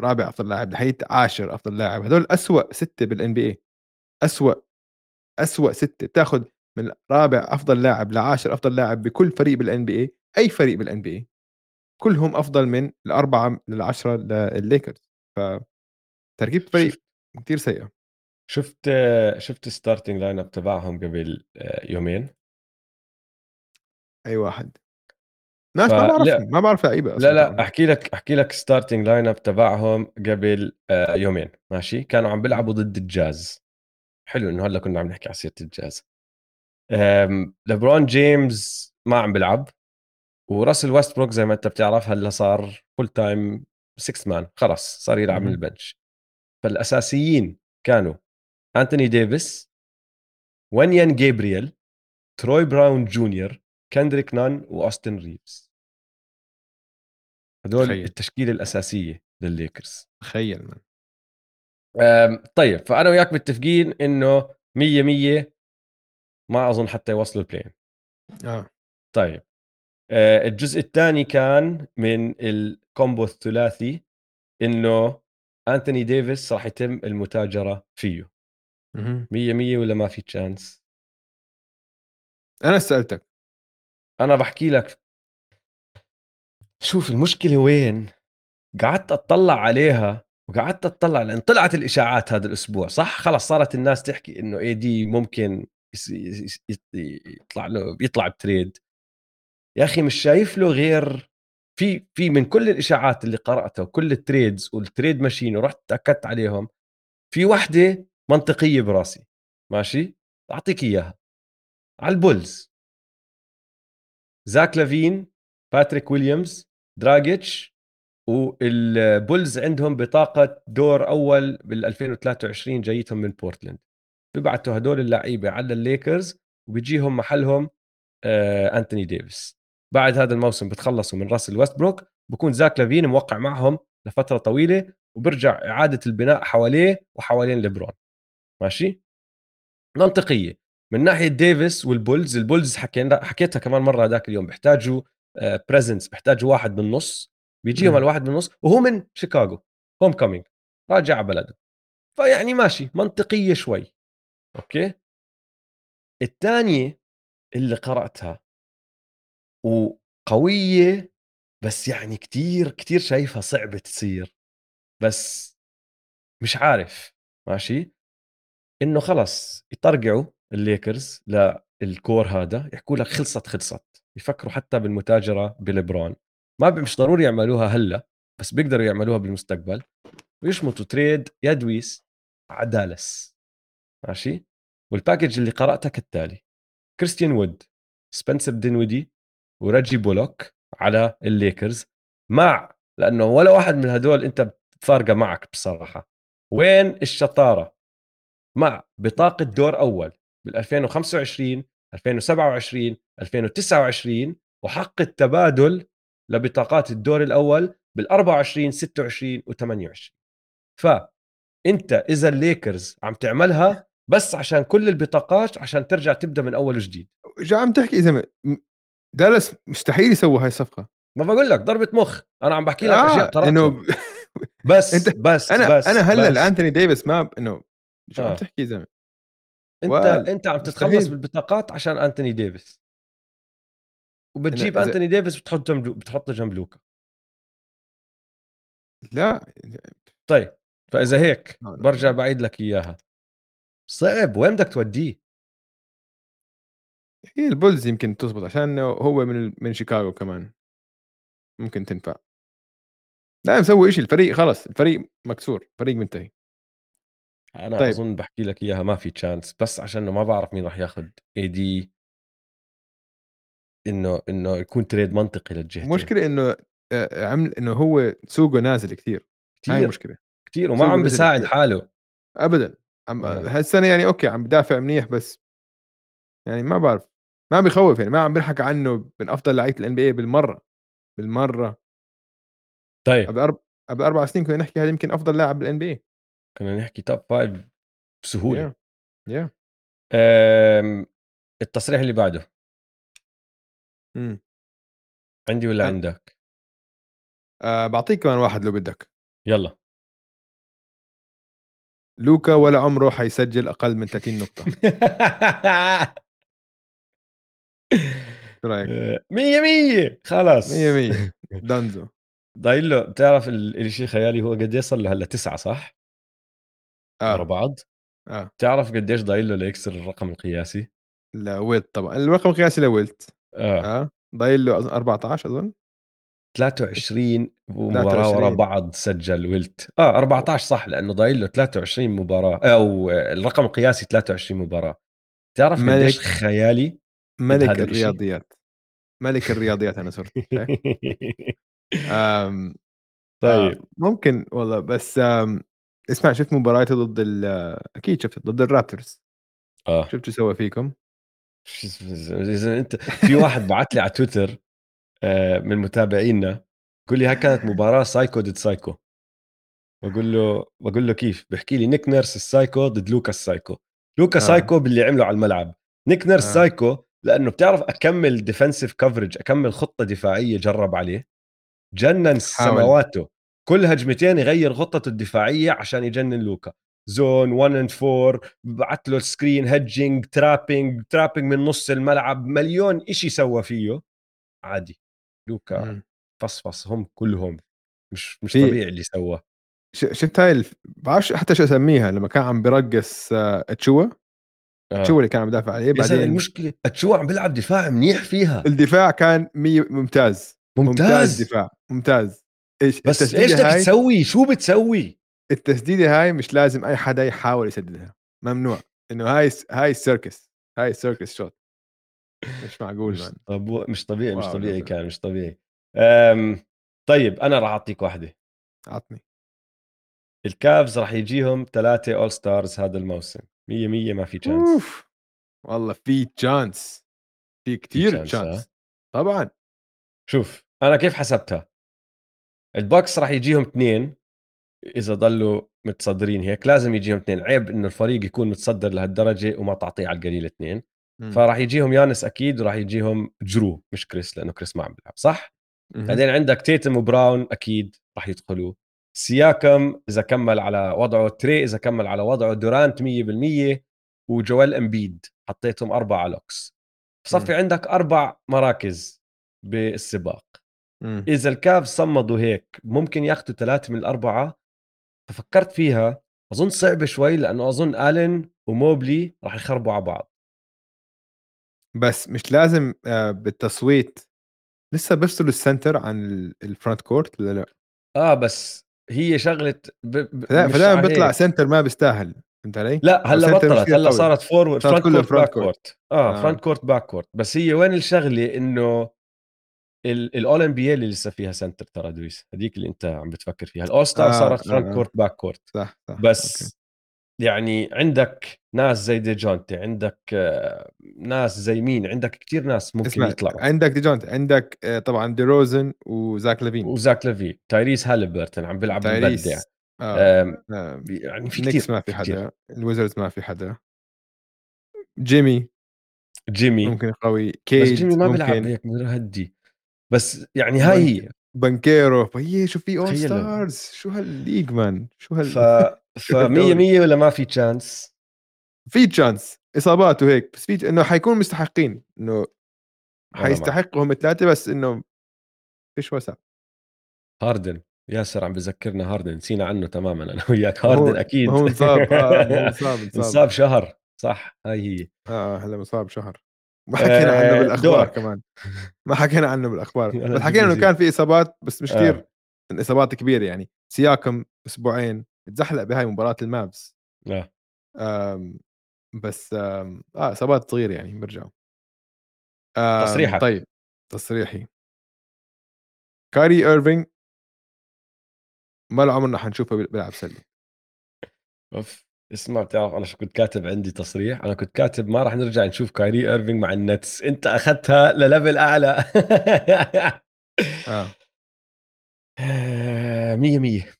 رابع أفضل لاعب لحيث عاشر أفضل لاعب هدول اسوء ستة بال NBA اسوء اسوء ستة بتاخذ من رابع أفضل لاعب لعاشر أفضل لاعب بكل فريق بال NBA اي فريق بال NBA كلهم أفضل من الأربعة للعشرة للليكرز. ف تركيبه فريق كثير سيئه شفت شفت ال starting lineup تبعهم قبل آه، يومين؟ أي واحد. ناس ما بعرف ما بعرف لعيبة لا لا أحكي لك أحكي لك starting lineup تبعهم قبل آه، يومين ماشي؟ كانوا عم بيلعبوا ضد الجاز. حلو إنه هلأ كنا عم نحكي على سيرة الجاز. لبرون جيمس ما عم بيلعب وراسل ويستبروك زي ما أنت بتعرف هلأ صار full time 6 man خلص صار يلعب من ال bench. فالأساسيين كانوا أنتوني ديفيس وينيان جابرييل تروي براون جونيور كندريك نان وأوستن ريفز. هدول. التشكيلة الأساسية للليكرز. تخيل من. طيب فأنا وياك متفقين إنه 100 100 ما أظن حتى يوصلوا ال play-in. آه. طيب آه الجزء الثاني كان من ال combo الثلاثي إنه أنتوني ديفيس راح يتم المتاجرة فيه. 100 100 ولا ما في chance أنا سألتك. أنا بحكي لك. شوف المشكلة وين؟ قعدت أطلع عليها وقعدت أطلع لأن طلعت الإشاعات هذا الأسبوع صح؟ خلص صارت الناس تحكي إنه AD ممكن يطلع له بيطلع ب trade. يا أخي مش شايف له غير في في من كل الإشاعات اللي قرأتها وكل ال trades وال trade ماشين ورحت تأكدت عليهم في وحدة منطقية براسي ماشي؟ أعطيك إياها. على البولز. زاك لافين باتريك ويليامز دراجيتش والبولز عندهم بطاقة دور أول بال 2023 جايتهم من بورتلاند. بيبعتوا هدول اللعيبة على الليكرز وبيجيهم محلهم آه أنتوني ديفيس. بعد هذا الموسم بتخلصوا من راسل ويستبروك بكون زاك لافين موقع معهم لفترة طويلة وبرجع إعادة البناء حواليه وحوالين ليبرون. ماشي؟ منطقية. من ناحية ديفيس والبولز البولز حكينا حكيتها كمان مرة هذاك اليوم بيحتاجوا presence آه، بيحتاجوا واحد بالنص. بيجيهم الواحد بالنص وهو من شيكاغو homecoming راجع على بلده. فيعني ماشي منطقية شوي. أوكي؟ الثانية اللي قرأتها وقوية بس يعني كتير كتير شايفها صعبة تصير. بس مش عارف ماشي؟ إنه خلص يطرقعوا الليكرز لل core هذا يحكوا لك خلصت خلصت. يفكروا حتى بالمتاجرة بليبرون. ما مش ضروري يعملوها هلأ بس بيقدروا يعملوها بالمستقبل. ويشمطوا trade ديفيس على دالاس ماشي؟ وال package اللي قراتها كالتالي. كريستيان وود سبنسر دينويدي وريجي بولوك على الليكرز. مع لأنه ولا واحد من هدول أنت فارقه معك بصراحة. وين الشطارة؟ مع بطاقه دور أول بال 2025 2027 2029 وحق التبادل لبطاقات الدور الأول بال 24 26 و28 فانت إذا الليكرز عم تعملها بس عشان كل البطاقات عشان ترجع تبدأ من أول وجديد. جا عم تحكي إذا دالاس مستحيل يسوي هاي الصفقة. ما بقول لك ضربه مخ. أنا عم بحكي لك آه أشياء قراتها إنه بس أنت بس أنا بس أنا هلأ بس. لأنتوني ديفيس ما إنه شو عم آه. تحكي زلمه أنت و... أنت عم تتخلص. بالبطاقات عشان أنتوني ديفيس. وبتجيب إذا... أنتوني ديفيس بتحط جنب بتحطه جنب لوكا. لا طيب فإذا هيك برجع بعيد لك إياها. صعب وين بدك توديه؟ هي البولز يمكن تزبط عشان هو من من شيكاغو كمان. ممكن تنفع. لا مسوي شيء الفريق خلص الفريق مكسور الفريق منتهي. أنا طيب. أظن بحكي لك إياها ما في chance بس عشان ما بعرف مين راح ياخذ AD إنه إنه يكون trade منطقي للجهتين. المشكلة إنه عمل إنه هو سوقه نازل كثير كثير هاي المشكلة كثير وما عم بيساعد حاله. ابدا. عم آه. هالسنة يعني أوكي عم بدافع منيح بس يعني ما بعرف. ما بخوف يعني ما عم بنحكى عنه من أفضل لعيبة ال NBA بالمرة. بالمرة. طيب. قبل أرب... قبل أربع سنين كنا نحكي هذا يمكن أفضل لاعب بال NBA كنا نحكي top five بسهولة. yeah yeah. yeah. التصريح اللي بعده. امم. عندي ولا. عندك؟ أه بعطيك كمان واحد لو بدك. يلا. لوكا ولا عمره حيسجل أقل من 30 نقطة. شو رأيك؟ آه، مية مية! خلاص. مية مية. دانزو. ضايل له بتعرف الشيء خيالي هو قد صار له هلأ تسعة صح؟ آه. ورا بعض. آه. تعرف قديش ضايل له ليكسر الرقم القياسي؟ لويلت طبعا. الرقم القياسي لويلت. آه, آه. ضايل له 14 أظن. 23 مباراة ورا بعض سجل ويلت آه 14 صح لأنه ضايل له 23 مباراة أو الرقم القياسي 23 مباراة. تعرف قديش خيالي ملك الرياضيات. ملك الرياضيات أنا صرت آم طيب. آه ممكن والله بس اسمع شفت مباراته ضد أكيد شفت ضد الرابترز. آه. شفت شو سوى فيكم؟ إذا أنت في واحد بعت لي على تويتر آه، من متابعينا يقول لي هاي كانت مباراة سايكو ضد سايكو. بقول له بقول له كيف؟ بحكي لي نيك نيرس السايكو ضد لوكا السايكو لوكا آه. سايكو باللي عمله على الملعب. نيك نيرس آه. سايكو لأنه بتعرف أكمل defensive coverage أكمل خطة دفاعية جرب عليه. جنن سماواته كل هجمتين يغير خطته الدفاعية عشان يجنن لوكا. zone 1 and 4 بعت له screen hedging trapping trapping من نص الملعب. مليون إشي سوى فيه. عادي. لوكا. فصفص. هم كلهم. مش مش طبيعي اللي سواه. شفت هاي الف... بعرفش حتى شو أسميها؟ لما كان عم برقص اتشوا آه. اتشوا اللي كان عم يدافع عليه. بعدين المشكلة اتشوا عم بيلعب دفاع منيح فيها. الدفاع كان مي... ممتاز. ممتاز ممتاز. دفاع. ممتاز. إيش بس إيش بدك تسوي؟ شو بتسوي؟ التسديدة هاي مش لازم أي حدا يحاول يسددها ممنوع. إنه هاي هاي ال circus هاي ال circus shot. مش معقول مش, طب... مش طبيعي مش طبيعي كان مش طبيعي. أم... طيب أنا راح أعطيك واحدة. عطني. الكافز راح يجيهم ثلاثة all stars هذا الموسم. 100 100 ما في chance والله في chance في كثير chance طبعا. شوف أنا كيف حسبتها؟ البوكس راح يجيهم اثنين. إذا ضلوا متصدرين. هيك لازم يجيهم اثنين. عيب إنه الفريق يكون متصدر لهالدرجة وما تعطيه على القليل اثنين. فراح يجيهم يانس أكيد وراح يجيهم جرو مش كريس لأنه كريس ما عم بيلعب صح؟ بعدين عندك تيتم وبراون أكيد راح يدخلوا. سياكم إذا كمل على وضعه تري إذا كمل على وضعه دورانت 100% وجويل إمبيد. حطيتهم أربعة لوكس بصفي عندك أربع مراكز بالسباق. إذا الكافز صمدوا هيك ممكن ياخذوا ثلاثة من الأربعة ففكرت فيها أظن صعبة شوي لأنه أظن الين وموبلي راح يخربوا على بعض. بس مش لازم آآ بالتصويت. لسه بيفصلوا ال center عن ال front court والّا لأ؟ آه بس هي شغلة ب... ب... فدا مش فدايمًا على بيطلع center ما بيستاهل، فهمت علي؟ لا هلأ مش بطلت. هلأ قوي، صارت فورورد صارت فرونت كلها كورت باك court. كورت آه آه. فرونت كورت باك كورت بس هي وين الشغلة؟ إنه الأول ام بي اللي لسه فيها سنتر ترى دويس هذيك اللي انت عم بتفكر فيها. الأول ستار آه، صارت آه، فرونت آه. كورت باك كورت صح، صح، بس أوكي. يعني عندك ناس زي ديجونتي عندك آه، ناس زي مين؟ عندك كتير ناس ممكن اسمع يطلعوا. عندك ديجونت عندك آآ طبعًا ديروزن وزاك لافين. وزاك لافي تايريس هاليبرتون عم بيلعب مبدع آه، آه، يعني في كتير ما في حدا، الويزردز ما في حدا، جيمي جيمي. ممكن قوي، بس كيد جيمي ما بيلعب هيك هدي. بس يعني هاي هي. بانكيرو فهي شو في تخيل stars شو هالليج مان شو هال ف شو 100 هالدوري؟ 100 ولا ما في تشانس في تشانس اصابات وهيك بس في إنه حيكونوا مستحقين إنه حيستحقوا هم ثلاثة بس إنه فيش وسع؟ هاردن ياسر عم بذكرنا هاردن نسينا عنه تماما أنا وياك. هاردن أكيد. هو انصاب هو انصاب انصاب. انصاب شهر صح؟ هاي هي. آه هلا مصاب شهر. ما حكينا عنه بالأخبار دورك كمان. ما حكينا عنه بالأخبار. بس حكينا إنه. كان في إصابات بس مش كثير آه إصابات كبيرة يعني. سياكم أسبوعين. تزحلق بهاي مباراة المافس آه. آم بس آم آه إصابات صغيرة يعني بيرجعوا تصريحك طيب. تصريحي. كاري ايرفينج ما له عمرنا حنشوفه بيلعب سلة. أوف. اسمع بتعرف أنا شو كنت كاتب عندي تصريح؟ أنا كنت كاتب ما راح نرجع نشوف كايري ايرفينج مع النتس. أنت أخذتها لل level أعلى. آه. آه، مية مية.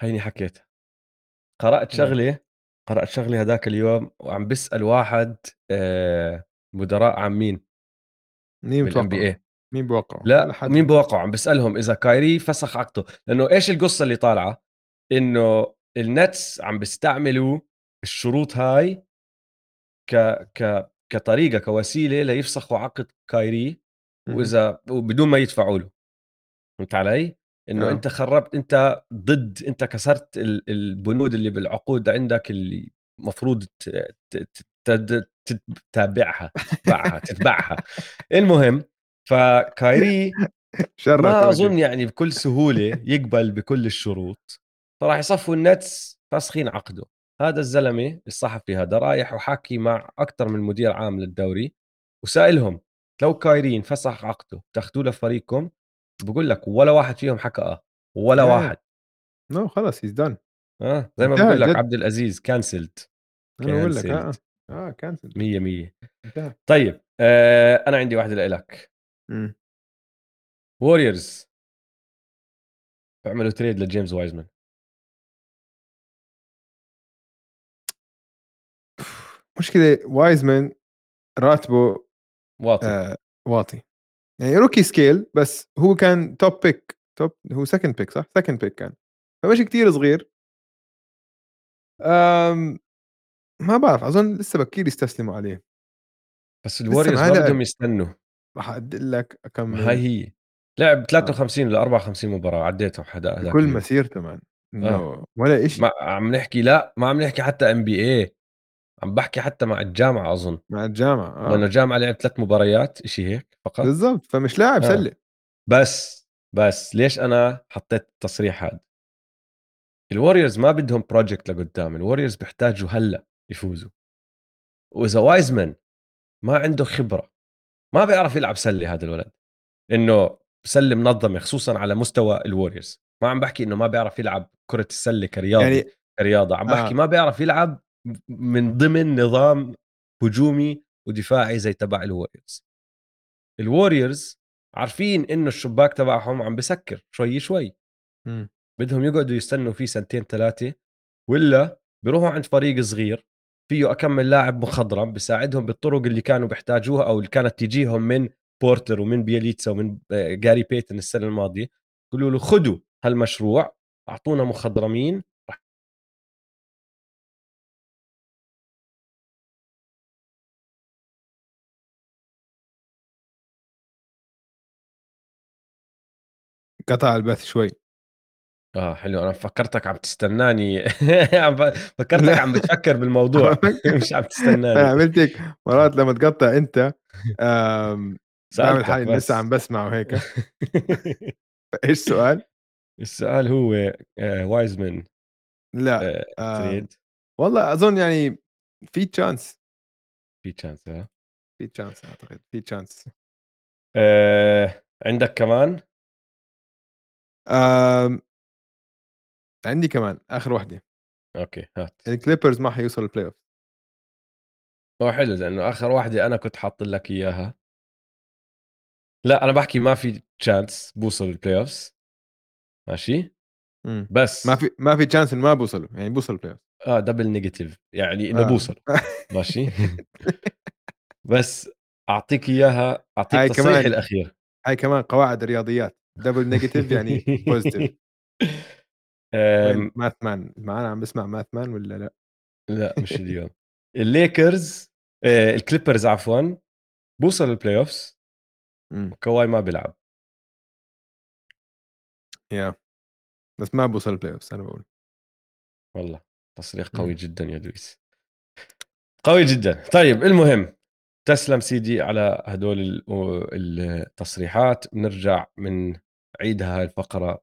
هيني حكيت. قرأت. شغلة قرأت شغلة هذاك اليوم وعم بسأل واحد آه، مدراء عامين مين بال NBA مين بوقعه؟ ولا لا مين حدا بوقعوا عم بسألهم إذا كايري فسخ عقده. لأنه إيش القصة اللي طالعة؟ إنه النتس عم بيستعملوا الشروط هاي ك ك كطريقة كوسيلة ليفسخوا عقد كايري. وإذا وبدون ما يدفعوا له فهمت علي؟ إنه آه. أنت خربت أنت ضد أنت كسرت ال- البنود اللي بالعقود عندك اللي المفروض تتابعها تتبعها تتبعها المهم فكايري ما أظن يعني بكل سهولة يقبل بكل الشروط فراح يصفوا النتس فاسخين عقده. هذا الزلمة الصحفي هذا رايح وحاكي مع أكثر من مدير عام للدوري وسائلهم لو كايري انفسخ عقده تاخذوه لفريقكم؟ بقول لك ولا واحد فيهم حكى آه ولا يا واحد. no خلص he's done آه زي ما بقول لك عبد العزيز cancelled أنا بقول لك آه cancelled آه cancel مية مية. انتهى. طيب آه أنا عندي واحدة لك. ووريرز بيعملوا trade لجيمس وايزمان. مشكلة وايزمان راتبه واطي. آه واطي. يعني rookie scale بس هو كان top pick top هو second pick صح؟ second pick كان. فمش كتير صغير. آم ما بعرف أظن لسه بكير يستسلموا عليه. بس الووريرز ما بدهم يستنوا. راح أعدل لك ما هاي هي. لعب آه. 53 ل 54 مباراة عديتهم حدا اليوم. مسيرته man انه ولا شيء عم نحكي لا ما عم نحكي حتى NBA عم بحكي حتى مع الجامعة أظن. مع الجامعة لأنه آه الجامعة لعب ثلاث مباريات شيء هيك فقط. بالضبط فمش لاعب آه. سلة. بس بس ليش أنا حطيت التصريح هذا؟ الوريورز ما بدهم project لقدام الوريورز بيحتاجوا هلأ يفوزوا. وإذا وايزمان ما عنده خبرة ما بيعرف يلعب سلة هذا الولد. إنه سلة منظمة خصوصا على مستوى الوريورز. ما عم بحكي إنه ما بيعرف يلعب كرة السلة كرياضي يعني كرياضة عم بحكي آه. ما بيعرف يلعب من ضمن نظام هجومي ودفاعي زي تبع الوريورز الوريورز عارفين إنه الشباك تبعهم عم بسكر شوي شوي. إمم. بدهم يقعدوا يستنوا فيه سنتين ثلاثة ولا بيروحوا عند فريق صغير فيه أكمل لاعب مخضرم بساعدهم بالطرق اللي كانوا بيحتاجوها أو اللي كانت تجيهم من بورتر ومن بيليتسا ومن آه، جاري بيتن السنة الماضية. يقولوا له خذوا هالمشروع أعطونا مخضرمين قطع البث شوي. آه حلو. أنا فكرتك عم تستناني. فكرتك عم بتفكر بالموضوع. مش عم تستناني. عملت هيك مرات لما تقطع أنت بعمل حالي لسه عم بس بسمع وهيك إيش السؤال؟ السؤال هو وايز مان لا آم، trade. والله أظن يعني في chance في chance ها في chance أعتقد. في chance آه، عندك كمان؟ آم، عندي كمان آخر وحده okay هات. ال Clippers ما حيوصل ال playoff هو حلو لأنه آخر واحدة أنا كنت حاط لك إياها. لا أنا بحكي ما في chance بوصل ال playoffs ماشي بس ما في ما في chance إنه ما بوصلوا يعني بوصل ال playoff آه double negative يعني إنه آه. بوصل ماشي؟ بس أعطيك إياها أعطيك هاي تصريحي كمان الأخير. هاي كمان قواعد الرياضيات double negative يعني positive math man معنا عم بسمع math man ولا لا؟ لا مش اليوم. الليكرز آه، ال Clippers عفوا بوصل ال playoffs و Kawhi ما بيلعب. yeah بس ما بوصل ال playoff أنا بقول. والله تصريح مم. قوي جدا يا دويس. قوي جدا. طيب المهم تسلم سيدي على هدول ال- التصريحات. بنرجع من عيدها هاي الفقرة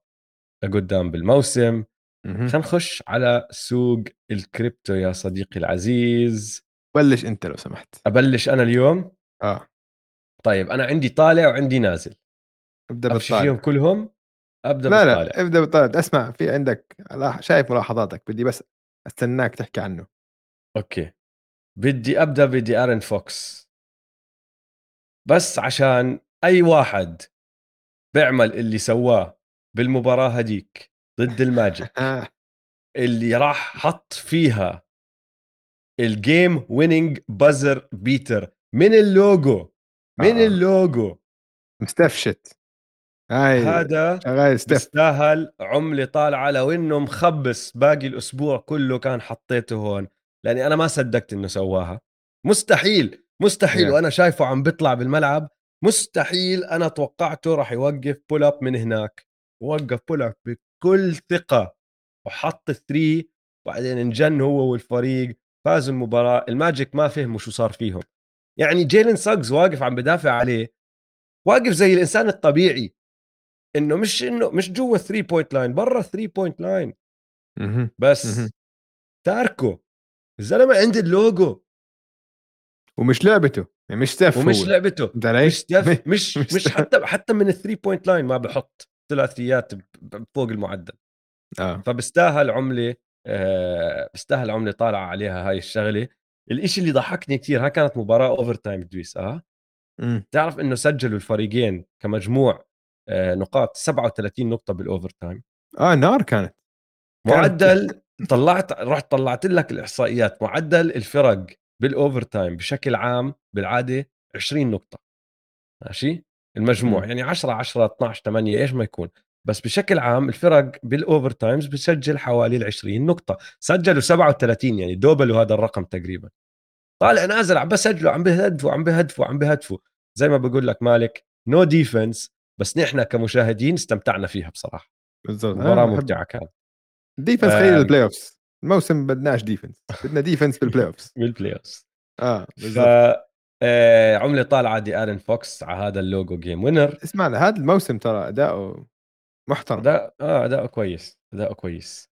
لقدام بالموسم. خلينا نخش على سوق الكريبتو يا صديقي العزيز. بلش انت لو سمحت. أبلش أنا اليوم. آه. طيب أنا عندي طالع وعندي نازل. ابدأ أمشي فيهم بالطالع كلهم؟ أبدأ لا بالطالع. لا ابدأ بالطالع. اسمع في عندك شايف ملاحظاتك. بدي بس استناك تحكي عنه. okay. بدي أبدأ ب De'Aaron Fox. بس عشان أي واحد بيعمل اللي سواه بالمباراة هديك ضد ال Magic. اللي راح حط فيها ال game winning buzzer beater من اللوجو؟ من آه. اللوجو؟ مستفشت. هاي هذا بيستاهل عملة طالعة لو إنه مخبص باقي الأسبوع كله كان حطيته هون. لأني أنا ما صدقت إنه سواها. مستحيل مستحيل. Yeah. وأنا شايفه عم بيطلع بالملعب مستحيل أنا توقعته راح يوقف pull up من هناك. وقف pull up بكل ثقة. وحط three وبعدين انجن هو والفريق فازوا المباراة. ال Magic ما فهموا شو صار فيهم. يعني Jalen Suggs واقف عم بدافع عليه. واقف زي الإنسان الطبيعي. إنه مش إنه مش جوا 3 point line برا 3 point line. بس. تاركه الزلمة عند اللوجو. ومش لعبته. مش Steph ومش هو لعبته؟ مش Steph مش مش. حتى حتى من ال three point line ما بحط ثلاثيات فوق المعدل. آه. فبستاهل عملة آه بستاهل عملة طالعة عليها هاي الشغلة. الإشي اللي ضحكني كثير ها كانت مباراة overtime دويس آه. مم. تعرف إنه سجلوا الفريقين كمجموع آه نقاط 37 نقطة بال overtime آه نار كانت. كانت- معدل طلعت رحت طلعت لك الإحصائيات. معدل الفرق بال overtime بشكل عام بالعادة 20 نقطة ماشي؟ المجموع. يعني 10 10 12 8 إيش ما يكون. بس بشكل عام الفرق بال overtimes بتسجل حوالي ال 20 نقطة. سجلوا 37 يعني دوبلوا هذا الرقم تقريبا. طالع نازل عم بسجلوا عم بهدفوا عم بهدفوا عم بهدفوا. زي ما بقول لك مالك no no defense بس نحن كمشاهدين استمتعنا فيها بصراحة. بالضبط. مباراة ممتعة كانت. defense آم. البلاي اوفز الموسم بدناش defense بدنا defense بالبلاي اوفز بال playoffs آه ف بالضبط. آه، عملة طالعة De'Aaron Fox على هذا ال logo game winner اسمع هذا الموسم ترى أداؤه محترم. أداء آه أداؤه كويس أداؤه كويس.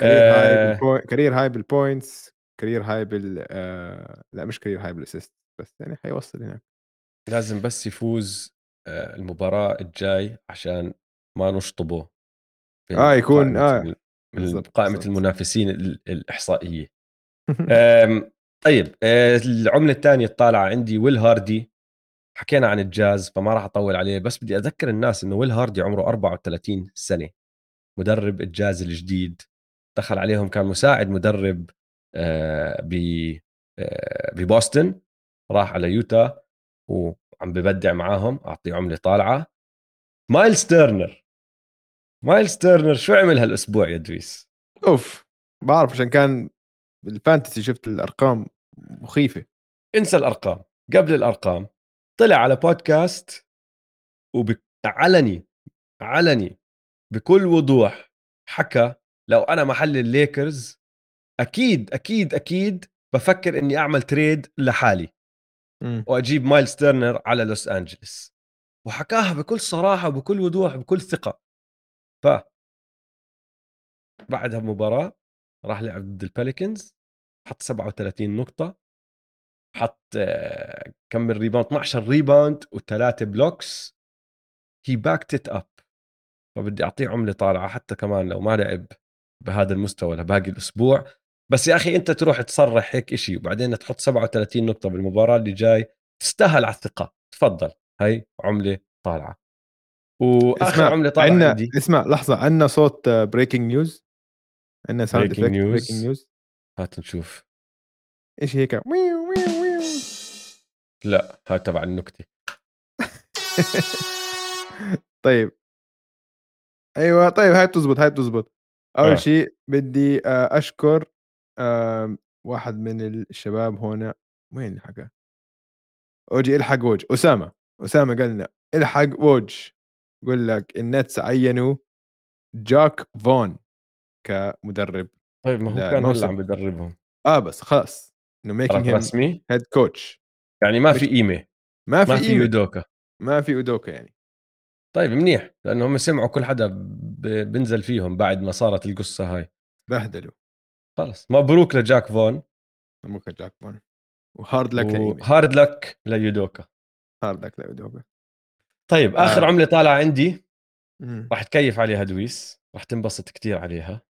career high بال point career high بال points career high بال آه لا مش career high بال assist بس يعني حيوصل هناك. لازم بس يفوز آه، المباراة الجاي عشان ما نشطبه آه يكون آه من بالضبط، قائمة بالضبط. المنافسين ال- الإحصائية. أم، طيب آه، العملة الثانية الطالعة عندي ويل هاردي حكينا عن الجاز فما راح أطول عليه بس بدي أذكر الناس إنه Will Hardy عمره 34 سنة. مدرب الجاز الجديد. دخل عليهم كان مساعد مدرب آه، ب آه، ببوسطن. راح على يوتا وعم ببدع معاهم أعطي عملة طالعة. Myles Turner. Myles Turner شو عمل هالأسبوع يا دويس؟ أوف بعرف عشان كان بال fantasy شفت الأرقام مخيفة. انسى الأرقام. قبل الأرقام طلع على بودكاست وعلني علني بكل وضوح حكى لو أنا محل الليكرز أكيد أكيد أكيد بفكر إني أعمل trade لحالي إمم. وأجيب Myles Turner على لوس انجلوس وحكاها بكل صراحة وبكل وضوح بكل ثقة. ف بعدها بمباراه راح لعب ضد ال Pelicans حط 37 نقطة حط كم من rebound 12 rebound وثلاثه blocks هي backed it up فبدي أعطيه عملة طالعة حتى كمان لو ما لعب بهذا المستوى لباقي الأسبوع. بس يا أخي أنت تروح تصرح هيك إشي وبعدين تحط 37 نقطة بالمباراة اللي جاي تستاهل على الثقة. تفضل هاي عملة طالعة. وآخر اسمع عملة طالعة عندنا عندي. اسمع لحظة عندنا صوت breaking news عندنا sound breaking effect news breaking news هات نشوف. إيش هيك؟ ويو ويو ويو. لا هاي تبع النكتة. طيب. أيوه طيب هاي بتزبط هاي بتزبط. أول آه. شيء بدي آه، أشكر واحد من الشباب هون. وين الحكى أوجي إلحق ووج أسامة أسامة قال لنا إلحق ووج يقول لك ال Nets عينوا جاك فون كمدرب طيب ما هو كان. هلا عم بدربهم آه بس خلاص إنه making رسمي head coach يعني ما في قيمة. ما في ما في. يودوكا. ما في اودوكا يعني. طيب منيح لأنه هم سمعوا كل حدا بنزل فيهم بعد ما صارت القصة هاي. بهدلوا. خلص مبروك لجاك فون. مبروك جاك فون. و hard luck لإيمي. و hard luck ليودوكا. hard luck لاودوكا طيب آه. آخر عملة طالعة عندي. راح تكيف عليها دويس راح تنبسط كتير عليها.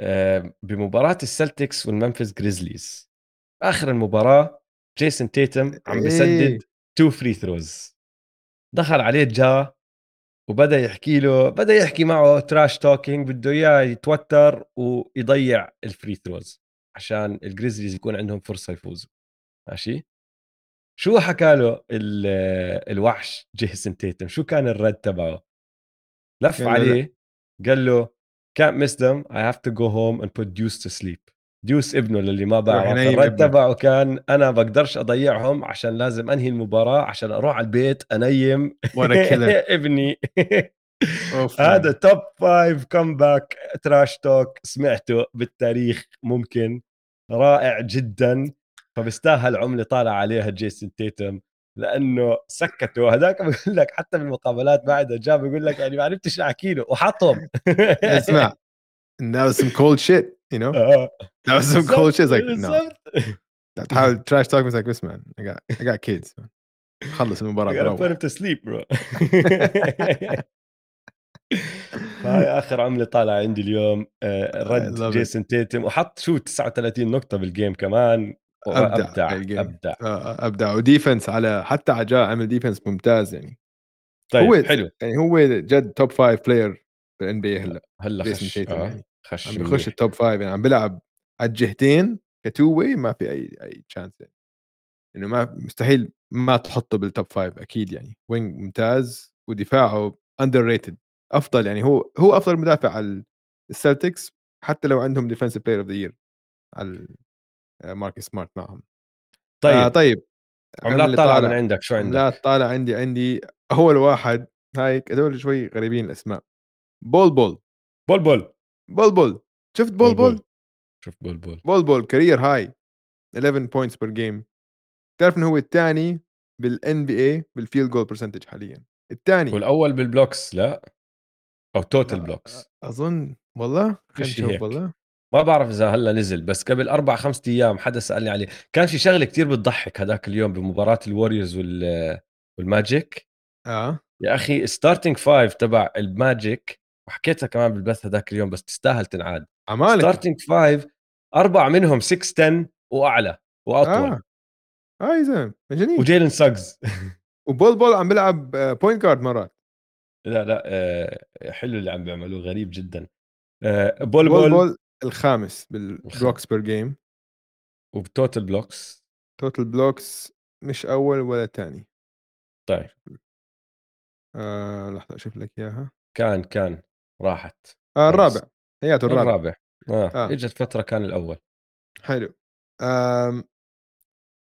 آه، بمباراة ال Celtics وال Memphis Grizzlies. آخر المباراة جيسون تيتم عم إيه. بسدد two free throws دخل عليه جا وبدأ يحكي له بدأ يحكي معه trash talking بده إياه يتوتر ويضيع ال free throws عشان ال Grizzlies يكون عندهم فرصة يفوزوا. ماشي؟ شو حكى له ال- الوحش جيسون تيتم شو كان الرد تبعه؟ لف عليه قال له can't miss them. I have to go home and put Deuce to sleep. ديوس ابنه للي ما بعرف الرد. تبعه كان أنا بقدرش أضيعهم عشان لازم أنهي المباراة عشان أروح على البيت أنيم. ابني. هذا top five comeback تراش توك سمعته بالتاريخ ممكن رائع جدا. فبستاهل عمله طالع عليها جيسون تيتم لأنه سكته. هذاك بقول لك حتى بالمقابلات بعدها جاب بيقول لك يعني ما عرفتش احكي له. وحطهم. اسمع that was some cold shit you know? آه. that was some cold shit. It's like no. تحاول تراش توك بس man I got I got kids. خلص المباراة I gotta put him to sleep bro. هاي آخر عملة طالعة عندي اليوم آه، رد. جيسون تيتم. وحط شو 39 نقطة بال game كمان. أبدع أبدع. أبدع آه، أبدع و defense على حتى عجا عمل defense ممتاز يعني طيب هو حلو يعني هو جد top five player بال NBA هلا هلا خش آه. يعني. خش عم. بيخش ال top five يعني عم بيلعب على الجهتين ك two way ما في أي أي chance يعني إنه ما مستحيل ما تحطه بال top five أكيد يعني wing ممتاز ودفاعه underrated أفضل يعني هو هو أفضل مدافع على ال Celtics حتى لو عندهم defensive player of the year على مارك سمارت معهم. طيب. آه طيب عملات عملة طالعة طالع. من عندك شو عندك؟ عملات طالع عندي عندي أول واحد هاي هذول شوي غريبين الأسماء. بول بول. بول بول. بول بول. شفت بول بول شوف بول؟ بول بول. بول career high 11 points per game تعرف إنه هو الثاني بال NBA بال field goal percentage حاليا. الثاني والأول بال blocks لا. أو total لا، blocks أظن والله خلينا نشوف. والله. ما بعرف إذا هلا نزل بس قبل أربع خمسة أيام حدا سألني عليه. كان في شغلة كتير بتضحك هذاك اليوم بمباراة ال Warriors وال وال Magic آه. يا أخي starting five تبع ال Magic وحكيتها كمان بالبث هذاك اليوم بس تستاهل تنعاد. عمالك starting five أربعة منهم 6 10 وأعلى وأطول. آه. آه يا زلمه مجانين وجيلن ساجز. وبول بول عم بيلعب point guard مرات. لا لا آه، حلو اللي عم بيعملوه غريب جدا. آه، بول بول بول, بول الخامس بال blocks per game وب total blocks total blocks مش أول ولا ثاني طيب. آه لحظة أشوف لك إياها. كان كان. راحت. آه. الرابع. هياته الرابع. الرابع. آه, آه. إجت فترة كان الأول. حلو. آم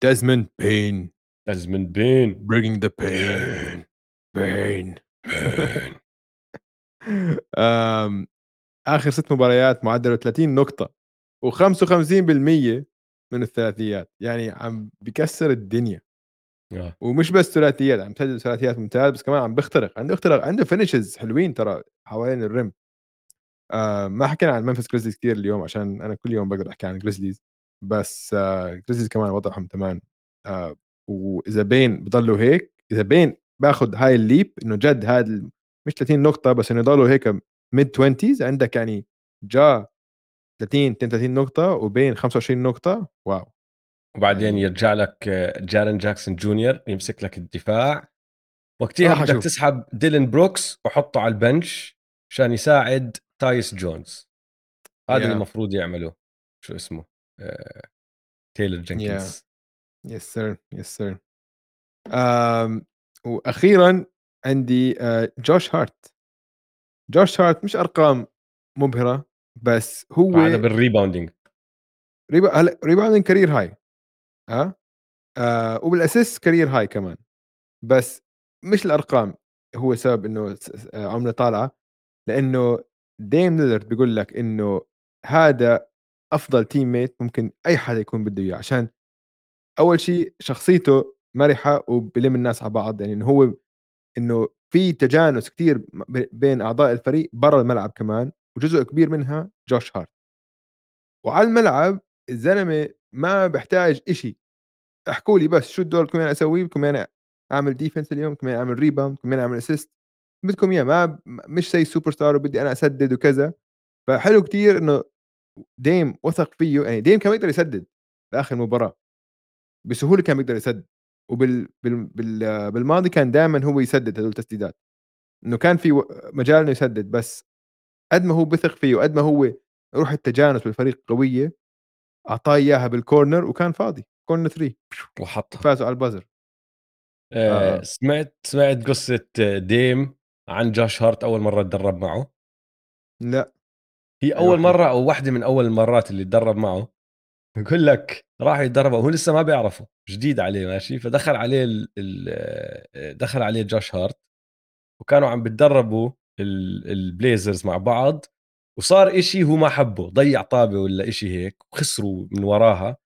ديزموند بين ديزموند بين bringing the pain. Pain. آمم، آخر 6 مباريات معدلة 30 نقطة و55% من الثلاثيات، يعني عم بيكسّر الدنيا، آه. ومش بس ثلاثيات عم بيسدد ثلاثيات ممتاز، بس كمان عم بيخترق، عنده اختراق عنده finishes حلوين ترى حوالين الrim آآ، ما حكينا عن Memphis Grizzlies كتير اليوم عشان أنا كل يوم باقدر أحكي عن الGrizzlies بس الGrizzlies كمان وضعهم تمام. آآ، وإذا بين بضلوا هيك إذا بين باخد هاي الleap إنه جد ال مش 30 نقطة بس إنه يضلوا هيك mid 20s عندك يعني Ja 30 32 نقطة وبين 25 نقطة. واو! وبعدين يعني يرجع لك جارين جاكسون جونيور يمسك لك الدفاع. وقتها بدك تسحب ديلين بروكس وحطه على ال bench عشان يساعد تايوس جونز. هذا اللي يا المفروض يعمله شو اسمه؟ آه، تايلر يا جينكنز yes sir yes sir آمم، وأخيرًا عندي آآ، جوش هارت. جوش هارت مش أرقام مبهرة بس هو هذا بال rebounding ريبا هلأ rebounding career high ها، آآ وبال assist career high كمان، بس مش الأرقام هو سبب س س عملة طالعة، لإنه ديم ليلارد بيقول لك إنه هذا أفضل teammate ممكن أي حدا يكون بده إياه، عشان أول شي شخصيته مرحة وبيلم الناس على بعض، يعني إنه هو إنه في تجانس ب بين أعضاء الفريق برّا الملعب كمان، وجزء كبير منها جوش هارت. وعلى الملعب الزلمة ما بيحتاج إشي، احكوا لي بس شو الدور بدكم إياني أسويه، بدكم إياني أعمل defense اليوم، إياني أعمل rebound، بدكم إياني أعمل assist، بدكم إياه ما مش زي السوبر ستار وبدي أنا أسدد وكذا، فحلو كتير إنه ديم وثق فيه، يعني ديم كان بيقدر يسدد بآخر مباراة، بسهولة كان بيقدر يسدد، وبال بال بال بالماضي كان دايمًا هو يسدد هدول التسديدات، إنه كان في مجال إنه يسدد، بس قد ما هو بيثق فيه وقد ما هو روح التجانس بالفريق قوية أعطاه إياها بال corner وكان فاضي. corner 3 وحطها. وفازوا على ال buzzer آه، آه. سمعت سمعت قصة ديم عن جاش هارت أول مرة تدرب معه؟ لأ. هي أول الوحي مرة أو واحدة من أول المرات اللي تدرب معه. بقول لك راح يتدرب وهو لسه ما بيعرفه جديد عليه ماشي؟ فدخل عليه ال ال دخل عليه جاش هارت وكانوا عم بتدربوا البليزرز مع بعض وصار إشي هو ما حبه ضيع طابة ولا إشي هيك وخسروا من وراها.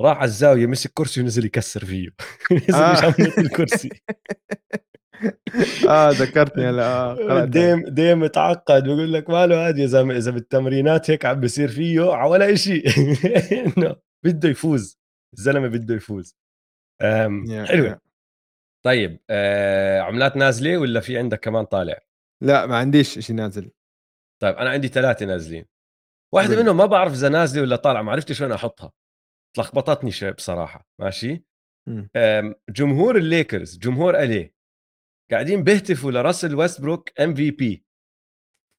راح على الزاوية مسك كرسي ونزل يكسر فيه. نزل آه. يشمط الكرسي آه ذكرتني هلا هاي ديم ديم تعقد بقول لك ماله هذا يا زلمه إذا بالتمرينات هيك عم بصير فيه على ولا شيء إنه بده يفوز الزلمة بده يفوز. يا حلوة. يا. طيب أه عملات نازلة ولا في عندك كمان طالع؟ لأ ما عنديش إشي نازل. طيب أنا عندي ثلاثة نازلين. واحدة منهم ما بعرف إذا نازلة ولا طالعة ما عرفتش وين أحطها. تلخبطتني شوي بصراحة ماشي. أم جمهور الليكرز جمهور ال LA قاعدين بيهتفوا لراسل ويستبروك MVP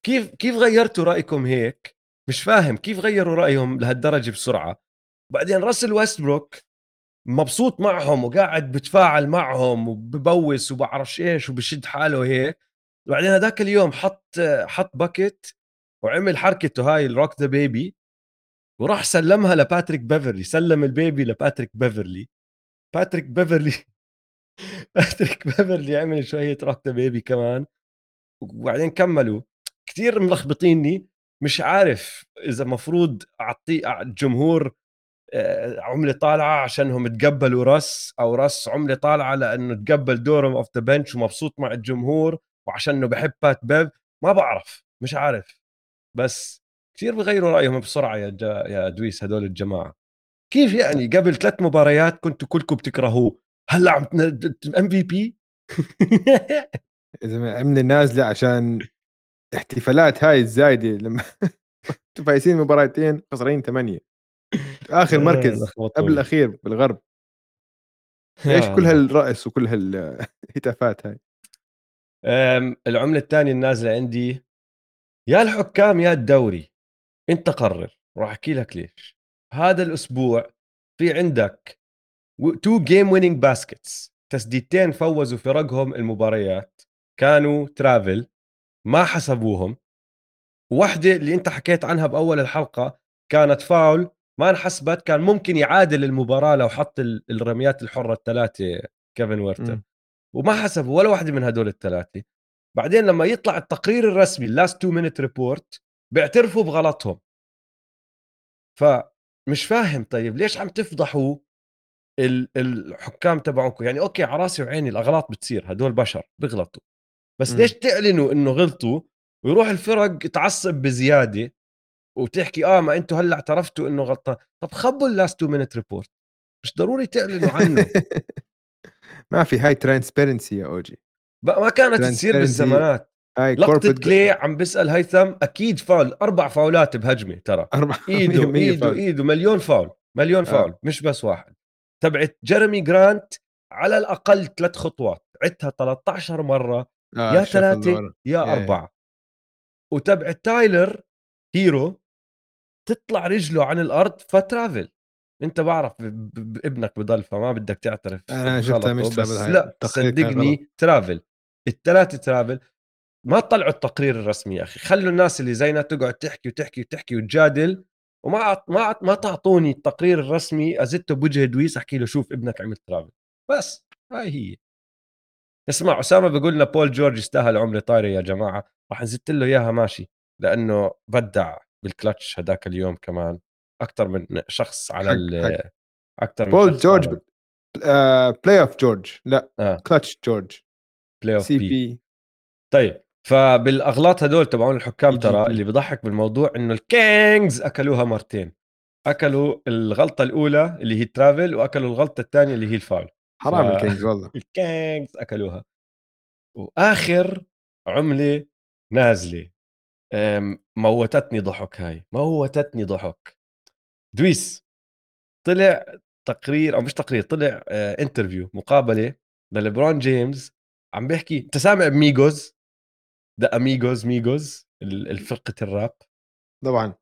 كيف كيف غيرتوا رأيكم هيك؟ مش فاهم كيف غيروا رأيهم لهالدرجة بسرعة؟ بعدين راسل ويستبروك مبسوط معهم وقاعد بتفاعل معهم وببوس وبعرفش إيش وبشد حاله هيك وبعدين هذاك اليوم حط حط bucket وعمل حركته هاي ال rock the baby وراح سلمها لباتريك بيفرلي سلم ال baby لباتريك بيفرلي باتريك بيفرلي باتريك بيفرلي عمل شوية rock the baby كمان. وبعدين كملوا. كثير ملخبطيني مش عارف إذا مفروض أعطي الجمهور عملة طالعة عشانهم تقبلوا Russ أو Russ عملة طالعة لأنه تقبل دورهم off the bench ومبسوط مع الجمهور وعشانه بحب بات بيف ما بعرف مش عارف. بس كثير بغيروا رأيهم بسرعة يا يا دويس هدول الجماعة. كيف يعني قبل ثلاث مباريات كنتوا كلكم بتكرهوه؟ هلا عم MVP يا زلمة عملة نازلة عشان احتفالات هاي الزايدة لمّا فايزين مباراتين خسرانين 8 آخر مركز قبل الأخير بالغرب، يا كل الله هالرقص وكل هالهتافات هاي؟ أم، العملة الثانية النازلة عندي يا الحكام يا الدوري أنت قرر راح أحكي لك ليش. هذا الأسبوع في عندك two game winning baskets تسديدتين فوزوا فرقهم المباريات. كانوا travel ما حسبوهم. واحدة اللي أنت حكيت عنها بأول الحلقة كانت فاول ما انحسبت كان ممكن يعادل المباراة لو حط ال- الرميات الحرة الثلاثة كيفن ويرتر. وما حسبوا ولا واحدة من هدول الثلاثة. بعدين لما يطلع التقرير الرسمي ال last two minute report بيعترفوا بغلطهم. فمش فاهم طيب ليش عم تفضحوا الحكام تبعكم يعني okay على راسي وعيني الأغلاط بتصير هدول بشر بيغلطوا. بس م. ليش تعلنوا إنه غلطوا ويروح الفرق تعصب بزيادة؟ وتحكي آه ما أنتم هلأ اعترفتوا إنه غلطان. طب خبوا ال last two minute report مش ضروري تعلنوا عنه. ما في هاي transparency يا OG. ما كانت تصير بالزمانات. هاي لقطة كلي عم بيسأل هيثم أكيد فاول أربع فاولات بهجمة ترى. أربع إيده إيده إيده مليون فاول مليون آه. فاول مش بس واحد. تبعت جيرمي جرانت على الأقل ثلاث خطوات. عدتها 13 مرة آه يا ثلاثة يا أربعة. وتبعت تايلر هيرو تطلع رجله عن الأرض ف travel. أنت بعرف ابنك بضل فما بدك تعترف أنا شفتها مش بس لا صدقني travel. الثلاثه travel. ما تطلعوا التقرير الرسمي يا أخي. خلوا الناس اللي زينا تقعد تحكي وتحكي وتحكي وتجادل. وما ما ما تعطوني التقرير الرسمي ازته بوجه دويس أحكي له شوف ابنك عمل travel. بس هاي هي. اسمع أسامة بيقول لنا بول جورج يستاهل عمره طايرة يا جماعة. راح نزت له إياها ماشي. لأنه بدع. بالكلتش هذاك اليوم كمان أكثر من شخص على ال أكثر من بول جورج playoff جورج لا آه. كلتش جورج playoff P طيب فبالأغلاط هدول تبعون الحكام ترى اللي بضحك بالموضوع إنه الكينجز أكلوها مرتين أكلوا الغلطة الأولى اللي هي travel وأكلوا الغلطة الثانية اللي هي الفاول حرام ف... الكينجز والله. الكينجز أكلوها. وآخر عملة نازلة. موتتني ضحك هاي موتتني ضحك. دويس طلع تقرير أو مش تقرير طلع interview مقابلة لليبرون جيمس عم بيحكي أنت سامع ميجوز ذا اميجوز ميجوز الفرقة الراب. طبعا.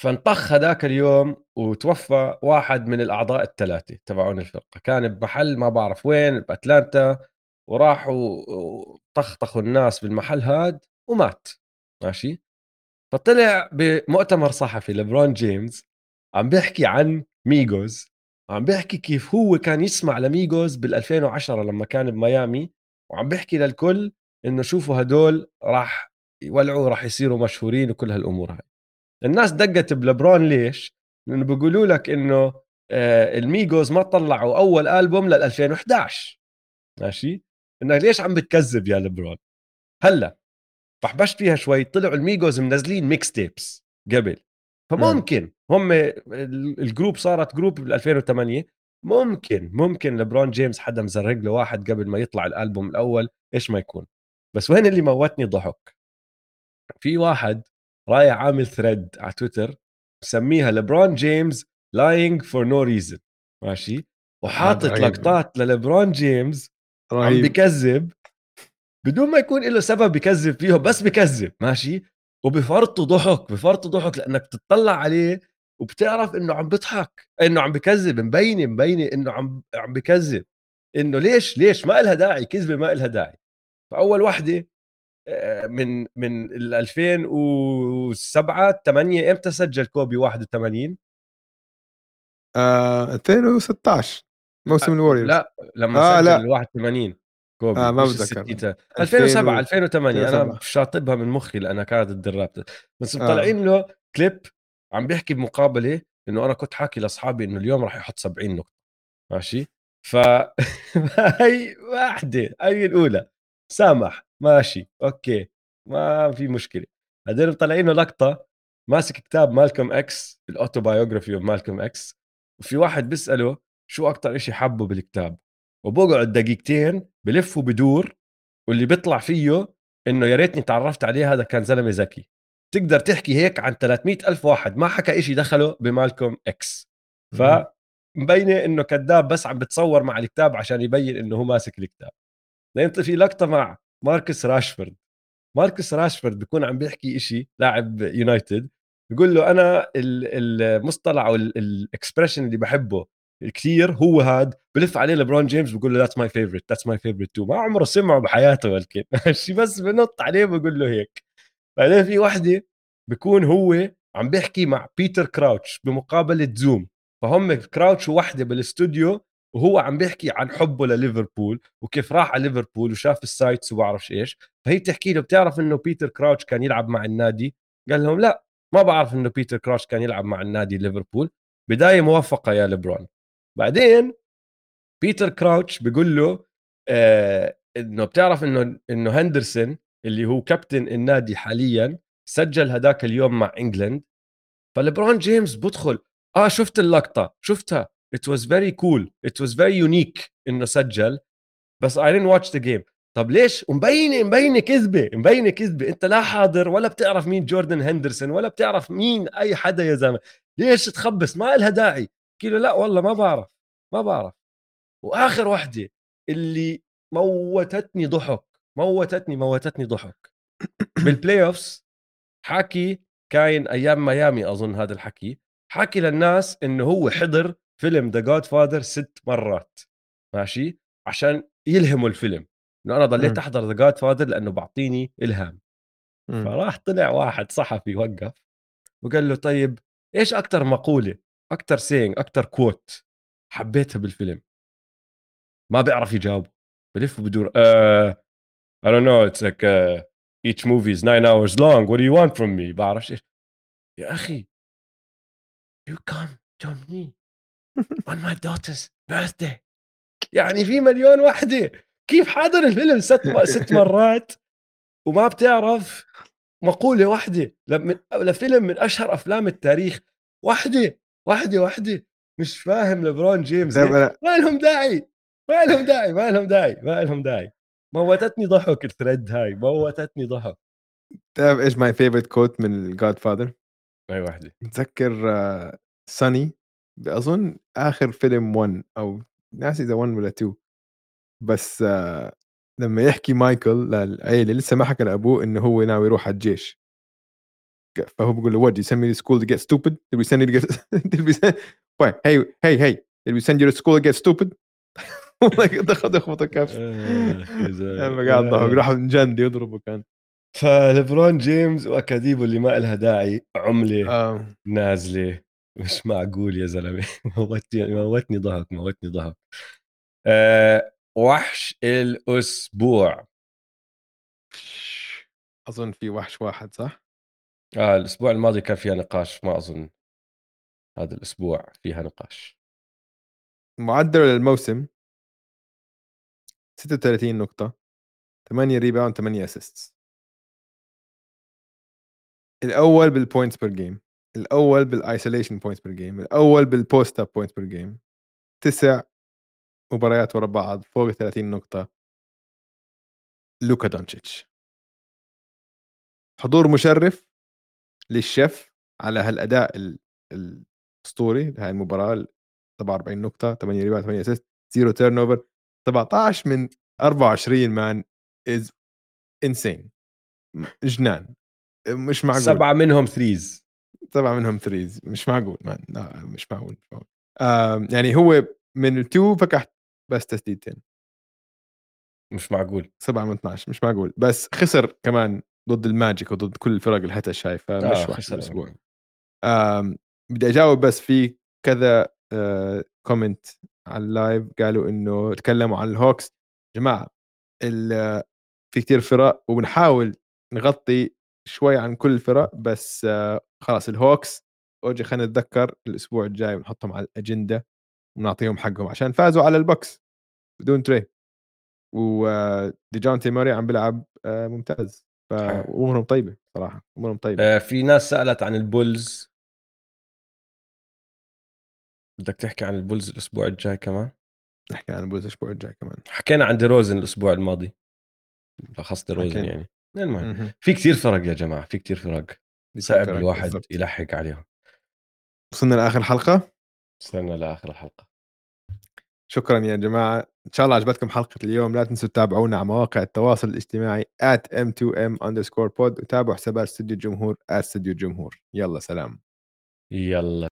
فانطخ هذاك اليوم وتوفى واحد من الأعضاء الثلاثة تبعون الفرقة. كان بمحل ما بعرف وين بأتلانتا وراحوا طخطخوا الناس بالمحل هاد ومات. ماشي فطلع بمؤتمر صحفي لبرون جيمس عم بيحكي عن ميجوز عم بيحكي كيف هو كان يسمع لميجوز بال 2010 لما كان بميامي وعم بيحكي للكل إنه شوفوا هدول راح يولعوا راح يصيروا مشهورين وكل هالأمور هاي الناس دقت بلبرون ليش؟ لأنه بيقولوا لك إنه آه، الميجوز ما طلعوا أول ألبوم لل 2011 ماشي؟ إنك ليش عم بتكذب يا لبرون؟ هلأ فحبشت فيها شوي طلعوا الميجوز منزلين mixtapes قبل. فممكن هم ال group صارت group بال 2008 ممكن ممكن لبرون جيمس حدا مزرق له واحد قبل ما يطلع الألبوم الأول إيش ما يكون. بس وين اللي موتني ضحك؟ في واحد رايح عامل thread على تويتر مسميها LeBron James lying for no reason ماشي؟ وحاطط لقطات للبرون جيمس رهيب. عم بكذب. بدون ما يكون له سبب بكذب فيه بس بكذب ماشي؟ وبفرطوا ضحك بفرطوا ضحك لأنك تطلع عليه وبتعرف إنه عم بيضحك إنه عم بكذب مبينه مبينه إنه عم عم بكذب. إنه ليش؟ ليش؟ ما لها داعي كذبة ما لها داعي. فأول وحدة آه، من من ال 2007 8 إمتى سجل كوبي 81 آه 2016 موسم ال Warriors. لا لما آه سجل لا. 81 كوبي آه ما بتذكر. 2007 2008 أنا شاطبها من مخي لأنها كانت ضد ال Raptors بس مطلعين آه. له كليب عم بيحكي بمقابلة إنه أنا كنت حاكي لأصحابي إنه اليوم راح يحط 70 نقطة. ماشي؟ ف هي واحدة هي الأولى. سامح. ماشي. okay. ما في مشكلة. بعدين مطلعين له لقطة ماسك كتاب مالكوم إكس ال autobiography of Malcolm X وفي واحد بيسأله شو أكثر شيء حبه بالكتاب. وبقعد دقيقتين بلف وبدور واللي بيطلع فيه إنه يا ريتني تعرفت عليه هذا كان زلمة ذكي. تقدر تحكي هيك عن 300 ألف واحد ما حكى إشي دخله بمالكوم إكس. فمبينة إنه كذاب بس عم بتصور مع الكتاب عشان يبين إنه هو ماسك الكتاب. بعدين في لقطة مع ماركوس راشفورد. ماركوس راشفورد بيكون عم بيحكي إشي لاعب United بيقول له أنا المصطلح أو ال expression اللي بحبه كثير هو هاد بلف عليه لبرون جيمس بقول له that's my favorite that's my favorite too ما عمره سمعه بحياته ولكن شي بس بنط عليه بقول له هيك. بعدين في وحدة بكون هو عم بيحكي مع بيتر كراوتش بمقابلة زوم. فهم كراوتش وحدة بالاستوديو وهو عم بيحكي عن حبه لليفربول وكيف راح على ليفربول وشاف ال sights وبعرفش إيش. فهي بتحكي له بتعرف إنه بيتر كراوتش كان يلعب مع النادي؟ قال لهم لا ما بعرف إنه بيتر كراوتش كان يلعب مع النادي ليفربول. بداية موفقة يا ليبرون. بعدين بيتر كراوتش بيقول له آه إنه بتعرف إنه إنه هندرسون اللي هو كابتن النادي حاليا سجل هداك اليوم مع England فليبرون جيمس بدخل آه شفت اللقطة شفتها. It was very cool it was very unique إنه سجل بس I didn't watch the game. طب ليش؟ ومبينه مبينة كذبة مبينة كذبة. أنت لا حاضر ولا بتعرف مين جوردن هندرسون ولا بتعرف مين أي حدا يا زلمة. ليش تخبص؟ ما لها داعي. له لا والله ما بعرف ما بعرف. وآخر وحدة اللي موتتني ضحك موتتني موتتني ضحك. بال playoffs حكي كاين أيام ميامي أظن هذا الحكي حكي للناس إنه هو حضر فيلم The Godfather ست مرات ماشي؟ عشان يلهموا الفيلم إنه أنا ضليت أحضر The Godfather لأنه بعطيني إلهام. فراح طلع واحد صحفي وقف وقال له طيب إيش أكثر مقولة؟ أكثر saying أكثر quote حبيتها بالفيلم. ما بيعرف يجاوب. بلف I don't know it's like uh, each movie is nine hours long. What do you want from me? بعرفش إيش. يا أخي. You come to me on my daughter's birthday. يعني في مليون وحدة. كيف حاضر الفيلم ست ست مرات؟ وما بتعرف. مقولة واحدة. لفيلم من أشهر أفلام التاريخ. واحدة. واحدة واحدة مش فاهم لبرون جيمس ما لهم داعي ما لهم داعي ما لهم داعي ما لهم داعي. موتتني ضحك الثريد هاي موتتني ضحك. تعرف إيش my favorite quote من ال Godfather؟ اي وحده بتذكر ساني آه، أظن آخر فيلم 1 أو ناسي إذا 1 ولا 2 بس آه، لما يحكي مايكل للعيلة لسه ما حكى لأبوه إنه هو ناوي يروح على الجيش. فهو بيقول له what you send me to school to get stupid? Did we send you to get did we send why? Hey hey hey did we send you to school to get stupid? والله دخل يخبط الكف لما قاعد ضحك راح جند يضربه كان. فليبرون جيمس واكاديبو اللي ما لها داعي عملة آه. نازلة. مش معقول يا زلمة. موتني موتني ضحك موتني ضحك. أه وحش الأسبوع. أظن في وحش واحد صح؟ آه الأسبوع الماضي كان فيها نقاش ما أظن هذا الأسبوع فيها نقاش. معدل الموسم 36 نقطة 8 rebound 8 assist الأول بال points per game الأول بال isolation points per game الأول بال post up points per game تسع مباريات ورا بعض فوق 30 نقطة. لوكا دونتشيتش حضور مشرف للشيف على هالأداء الأسطوري لهي المباراة 47 نقطة 8 rebound 8 assist zero turnover 17 من 24 man is insane جنان. مش معقول. سبعة منهم threes سبعة منهم threes مش معقول man لا مش معقول, مش معقول. آه يعني هو من ال two فكح بس تسديدتين. مش معقول. 7 من 12 مش معقول. بس خسر كمان ضد ال Magic وضد كل الفرق اللي حتى شايف فمش آه خسر الأسبوع. بدي أجاوب بس في كذا آه comment على ال live قالوا إنه تكلموا عن ال Hawks. جماعة في كثير فرق وبنحاول نغطي شوي عن كل الفرق بس آه، خلاص ال Hawks. أوجي خلينا نتذكر الأسبوع الجاي ونحطهم على الأجندة ونعطيهم حقهم عشان فازوا على ال Bucks. بدون Trae. وديجونتي موراي عم بيلعب آه، ممتاز. فأمورهم طيبة صراحة أمورهم طيبة. آه، في ناس سألت عن ال Bulls. بدك تحكي عن ال Bulls الأسبوع الجاي كمان؟ نحكي عن ال Bulls الأسبوع الجاي كمان. حكينا عن ديروزن الأسبوع الماضي. لخص ديروزن يعني. المهم في كثير فرق يا جماعة في كثير فرق. صعب الواحد بالزبط. يلحق عليهم. وصلنا لآخر الحلقة وصلنا لآخر الحلقة. شكرا يا جماعة. إن شاء الله عجبتكم حلقة اليوم. لا تنسوا تتابعونا على مواقع التواصل الاجتماعي at m2m underscore pod وتابعوا حسابات استوديو الجمهور at استوديو الجمهور. يلا سلام. يلا.